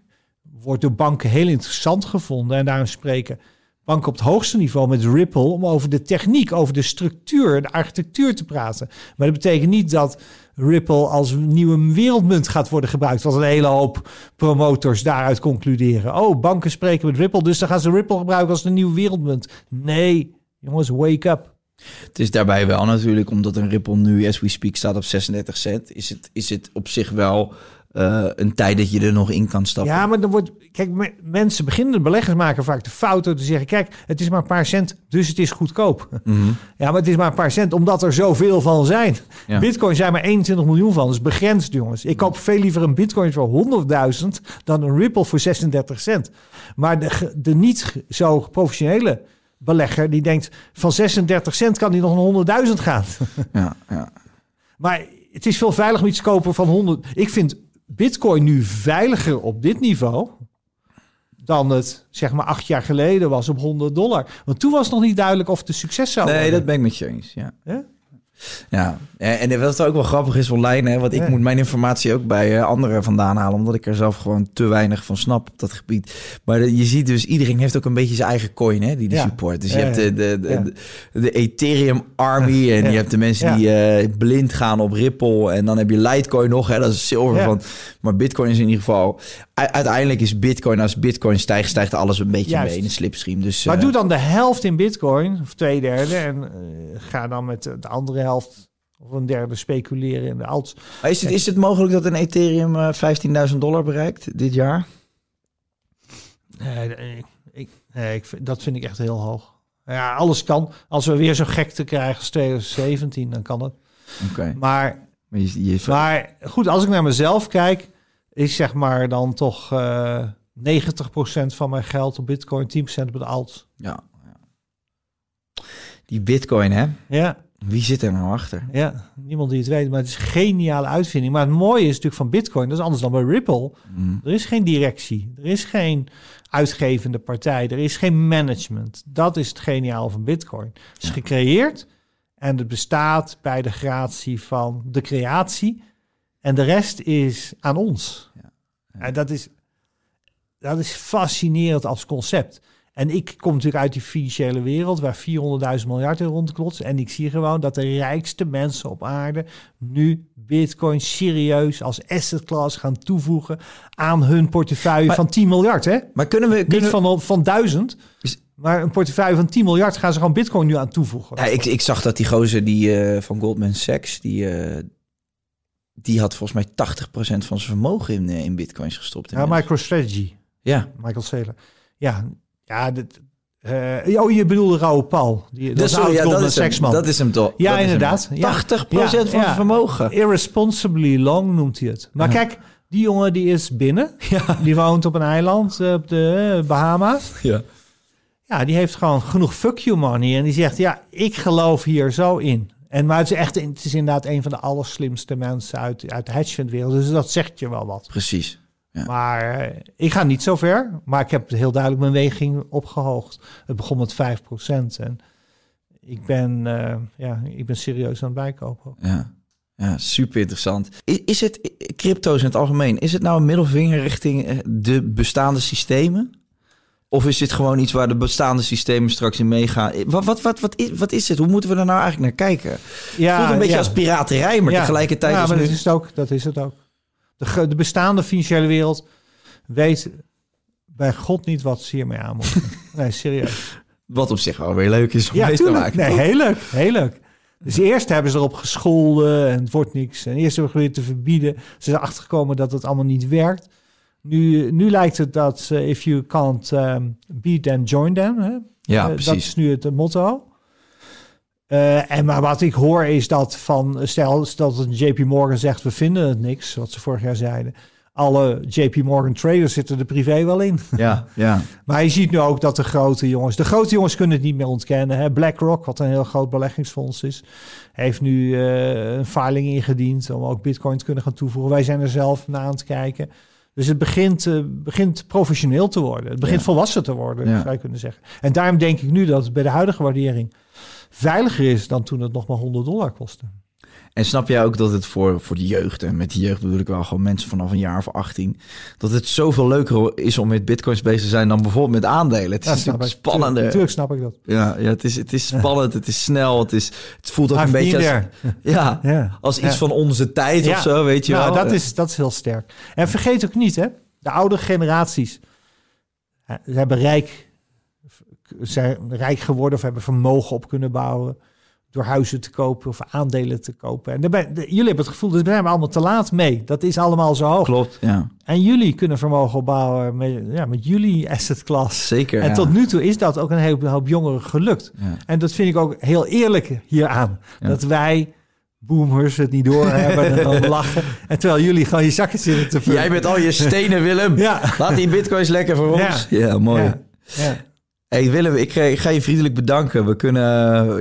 wordt door banken heel interessant gevonden. En daarom spreken banken op het hoogste niveau met Ripple... om over de techniek, over de structuur, de architectuur te praten. Maar dat betekent niet dat Ripple als nieuwe wereldmunt gaat worden gebruikt... wat een hele hoop promotors daaruit concluderen. Oh, banken spreken met Ripple, dus dan gaan ze Ripple gebruiken als de nieuwe wereldmunt. Nee, jongens, wake up. Het is daarbij wel natuurlijk, omdat een Ripple nu, as we speak, staat op 36 cent... is het, is het op zich wel eh, een tijd dat je er nog in kan stappen. Ja, maar dan wordt. Kijk, me- mensen beginnen, beleggers maken vaak de fout door te zeggen: kijk, het is maar een paar cent, dus het is goedkoop. Mhm. Ja, maar het is maar een paar cent, omdat er zoveel van zijn. Ja. Bitcoin zijn maar 21 miljoen van, is begrensd, jongens. Ik koop veel liever een Bitcoin voor 100.000 dan een Ripple voor 36 cent. Maar de, de niet zo professionele belegger die denkt: van 36 cent kan die nog naar 100.000 gaan. Ja, ja. Maar het is veel veiliger om iets te kopen van 100. Ik vind Bitcoin nu veiliger op dit niveau dan het zeg maar acht jaar geleden was op 100 dollar. Want toen was nog niet duidelijk of het een succes zou Nee, worden. dat ben ik met je eens, ja. Hè? Ja, en wat ook wel grappig is online, hè, want ik Ja. moet mijn informatie ook bij eh, anderen vandaan halen, omdat ik er zelf gewoon te weinig van snap op dat gebied. Maar de- je ziet dus, iedereen heeft ook een beetje zijn eigen coin, hè, die die Ja. support. Dus Ja, je hebt de, de, de, de, de Ethereum Army en je hebt de mensen die eh, blind gaan op Ripple en dan heb je Litecoin nog, hè, dat is zilver van. Maar Bitcoin is in ieder geval, uiteindelijk is Bitcoin, als Bitcoin stijgt, stijgt alles een beetje Juist. mee in de slipstream. Dus, Maar eh, doe dan de helft in bitcoin, of twee derde. En eh, ga dan met de andere helft of een derde speculeren in de alts. maar is, het, is het mogelijk dat een Ethereum eh, 15.000 dollar bereikt dit jaar? Nee, ik, nee ik, vind- dat vind ik echt heel hoog. Ja, alles kan. Als we weer zo gek te krijgen als 2017, dan kan het. Oké. Maar, Maar je, je, maar goed, als ik naar mezelf kijk, is zeg maar dan toch eh 90% van mijn geld op bitcoin, 10% op de alt. Ja. ja. Die bitcoin, hè? Ja, Wie zit er nou achter? ja, niemand die het weet, maar het is een geniale uitvinding. Maar het mooie is natuurlijk van bitcoin, dat is anders dan bij Ripple. Mm. Er is geen directie, er is geen uitgevende partij, er is geen management. Dat is het geniaal van Bitcoin. Het is gecreëerd en het bestaat bij de gratie van de creatie. En de rest is aan ons. En dat is, dat is fascinerend als concept. En ik kom natuurlijk uit die financiële wereld waar 400.000 miljard in rondklotst. En ik zie gewoon dat de rijkste mensen op aarde nu Bitcoin serieus als asset class gaan toevoegen aan hun portefeuille Maar- van 10 miljard. Hè? Maar kunnen we... Niet Kunnen... van, van 1000, Is- maar een portefeuille van 10 miljard gaan ze gewoon Bitcoin nu aan toevoegen. Ja, ik, ik zag dat die gozer die, eh, van Goldman Sachs, die, eh, die had volgens mij 80% van zijn vermogen in, eh, in bitcoins gestopt. ja. MicroStrategy. ja. Michael Saylor. Ja, ja dit, eh, oh, je bedoelde Rauw Paul. Die, dat Dus, sorry, ja, dat, is hem, Sachs man. dat is hem toch? Ja, Dat hem. inderdaad. Ja. 80% van zijn vermogen. Irresponsibly long noemt hij het. Maar kijk, die jongen die is binnen. Die woont op een eiland eh, op de Bahama's. Ja. Ja, die heeft gewoon genoeg fuck you money. En die zegt, ja, ik geloof hier zo in. En, maar het is, echt, het is inderdaad een van de allerslimste mensen uit, uit de hedgefund-wereld. Dus dat zegt je wel wat. Precies. Ja. Maar eh, ik ga niet zo ver. Maar ik heb heel duidelijk mijn weging opgehoogd. Het begon met 5%. En ik ben, eh, ja, ik ben serieus aan het bijkopen. Ja. Ja, super interessant. Is, is het crypto's in het algemeen, is het nou een middelvinger richting eh, de bestaande systemen? Of is dit gewoon iets waar de bestaande systemen straks in meegaan? Wat, wat, wat, wat, is, wat is het? Hoe moeten we er nou eigenlijk naar kijken? Ja, Voelt een beetje ja. als piraterij, maar Ja. tegelijkertijd ja, is maar nu... dat is het ook. Dat is het ook. De, de bestaande financiële wereld weet bij God niet wat ze hiermee aan moeten. nee, serieus. Wat op zich wel weer leuk is om Ja, mee te maken. Nee, toch? heel leuk. Heel leuk. Dus eerst hebben ze erop gescholden en het wordt niks. En eerst hebben we geprobeerd te verbieden. Ze zijn achtergekomen dat het allemaal niet werkt. Nu, nu lijkt het dat if you can't um, beat them, join them. Hè? Ja, Eh, dat precies. is nu het motto. Eh, en maar wat ik hoor is dat van, stel dat een JP Morgan zegt, we vinden het niks, wat ze vorig jaar zeiden. Alle JP Morgan traders zitten er privé wel in. Ja, ja. Maar je ziet nu ook dat de grote jongens, de grote jongens kunnen het niet meer ontkennen. Hè? BlackRock, wat een heel groot beleggingsfonds is, heeft nu eh, een filing ingediend om ook Bitcoin te kunnen gaan toevoegen. Wij zijn er zelf naar aan het kijken. Dus het begint, eh, begint professioneel te worden. Het begint Ja. volwassen te worden, Ja. zou je kunnen zeggen. En daarom denk ik nu dat het bij de huidige waardering veiliger is dan toen het nog maar 100 dollar kostte. En snap jij ook dat het voor, voor de jeugd, en met die jeugd bedoel ik wel gewoon mensen vanaf een jaar of 18, dat het zoveel leuker is om met bitcoins bezig te zijn dan bijvoorbeeld met aandelen? Het is Ja, spannender. Natuurlijk snap ik dat. Ja, ja het, is, het is spannend, het is snel, het, is, het voelt ook een beetje als, ja, Ja. als iets Ja. van onze tijd of zo, weet je nou, wel. Dat is, dat is heel sterk. En vergeet ook niet, hè, de oude generaties ze hebben rijk, zijn rijk geworden of hebben vermogen op kunnen bouwen door huizen te kopen of aandelen te kopen. En daarbij, de- jullie hebben het gevoel, dat zijn we allemaal te laat mee. Dat is allemaal zo hoog. Klopt, ja, En jullie kunnen vermogen opbouwen met, ja, met jullie asset class. zeker. En ja. tot nu toe is dat ook een hele hoop jongeren gelukt. Ja. En dat vind ik ook heel eerlijk hieraan. Ja. Dat wij, boomers, het niet doorhebben en dan lachen. En terwijl jullie gewoon je zakken zitten te vullen. Jij bent al je stenen, Willem. Ja. Laat die bitcoins lekker voor ons. Ja, mooi. Ja. Hey Willem, ik, eh, ik ga je vriendelijk bedanken. We kunnen,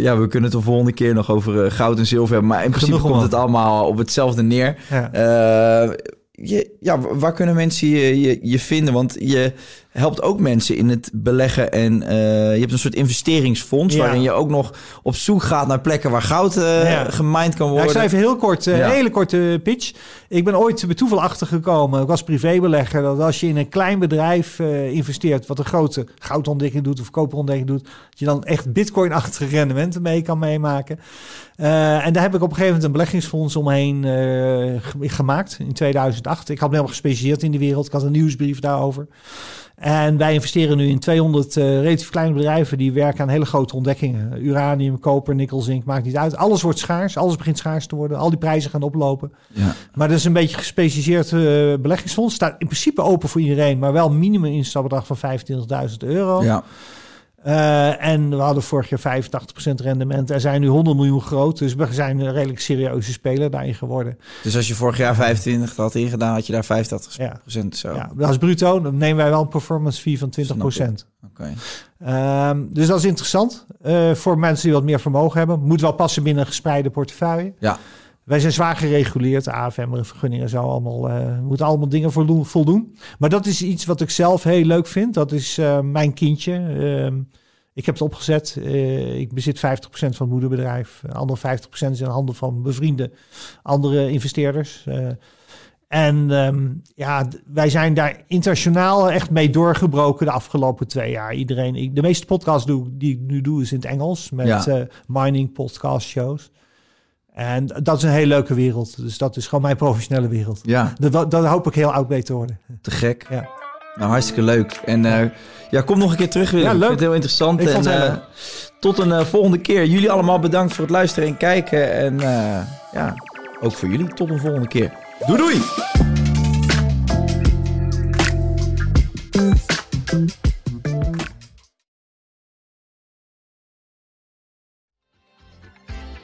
ja, we kunnen het de volgende keer nog over eh, goud en zilver hebben. Maar in principe Genoeg, komt man. het allemaal op hetzelfde neer. Ja. Eh, je, ja, waar kunnen mensen je, je, je vinden? Want je, helpt ook mensen in het beleggen. En eh, je hebt een soort investeringsfonds Ja. waarin je ook nog op zoek gaat naar plekken waar goud eh Ja. gemined kan Ja, worden. ik schrijf een heel kort, eh, Ja. een hele korte pitch. Ik ben ooit bij toeval achtergekomen, ik was privébelegger, dat als je in een klein bedrijf eh, investeert, wat een grote goudontdekking doet of koperontdekking doet, dat je dan echt bitcoin-achtige rendementen mee kan meemaken. Eh, en daar heb ik op een gegeven moment een beleggingsfonds omheen eh, ge- gemaakt in 2008. Ik had me helemaal gespecialiseerd in die wereld. Ik had een nieuwsbrief daarover. En wij investeren nu in 200 eh, relatief kleine bedrijven die werken aan hele grote ontdekkingen. Uranium, koper, nikkel, zink, maakt niet uit. Alles wordt schaars, alles begint schaars te worden. Al die prijzen gaan oplopen. Ja. Maar dat is een beetje gespecialiseerd eh, beleggingsfonds. Staat in principe open voor iedereen, maar wel minimum instapbedrag van 25.000 euro. Ja. Eh, en we hadden vorig jaar 85% rendement. Er zijn nu 100 miljoen groot, dus we zijn een redelijk serieuze speler daarin geworden. Dus als je vorig jaar 25 had ingedaan, had je daar 85 Ja. zo. Ja, dat is bruto. Dan nemen wij wel een performance fee van 20%. Oké. Ehm, dus dat is interessant eh, voor mensen die wat meer vermogen hebben. Moet wel passen binnen een gespreide portefeuille. Ja. Wij zijn zwaar gereguleerd, AFM, vergunningen, zo allemaal. we moeten allemaal dingen voldoen, voldoen. Maar dat is iets wat ik zelf heel leuk vind. Dat is eh, mijn kindje. Ehm, ik heb het opgezet. Eh, ik bezit 50% van het moederbedrijf. De andere 50% is in handen van bevriende andere investeerders. En ehm, ja, wij zijn daar internationaal echt mee doorgebroken de afgelopen twee jaar. Iedereen, ik, de meeste podcasts doe, die ik nu doe is in het Engels met Ja. mining podcast shows. En dat is een hele leuke wereld. Dus dat is gewoon mijn professionele wereld. Ja, Dat, dat hoop ik heel oud mee te worden. te gek. Ja. Nou, hartstikke leuk. En eh, ja, kom nog een keer terug. Willem. Ja, Ik leuk. vind het heel interessant. Ik en, heel eh, tot een eh, volgende keer. Jullie allemaal bedankt voor het luisteren en kijken. En ja, ook voor jullie. Tot een volgende keer. Doei doei!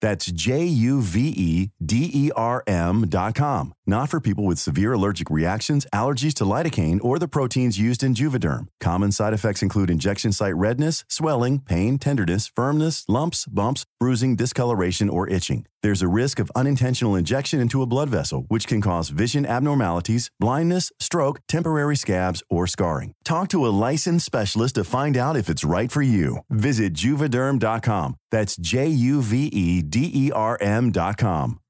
That's J U V E D E R M.com. Not for people with severe allergic reactions, allergies to lidocaine, or the proteins used in Juvederm. Common side effects include injection site redness, swelling, pain, tenderness, firmness, lumps, bumps, bruising, discoloration, or itching. There's a risk of unintentional injection into a blood vessel, which can cause vision abnormalities, blindness, stroke, temporary scabs, or scarring. Talk to a licensed specialist to find out if it's right for you. Visit juvederm.com. That's J U V E D E R M.com.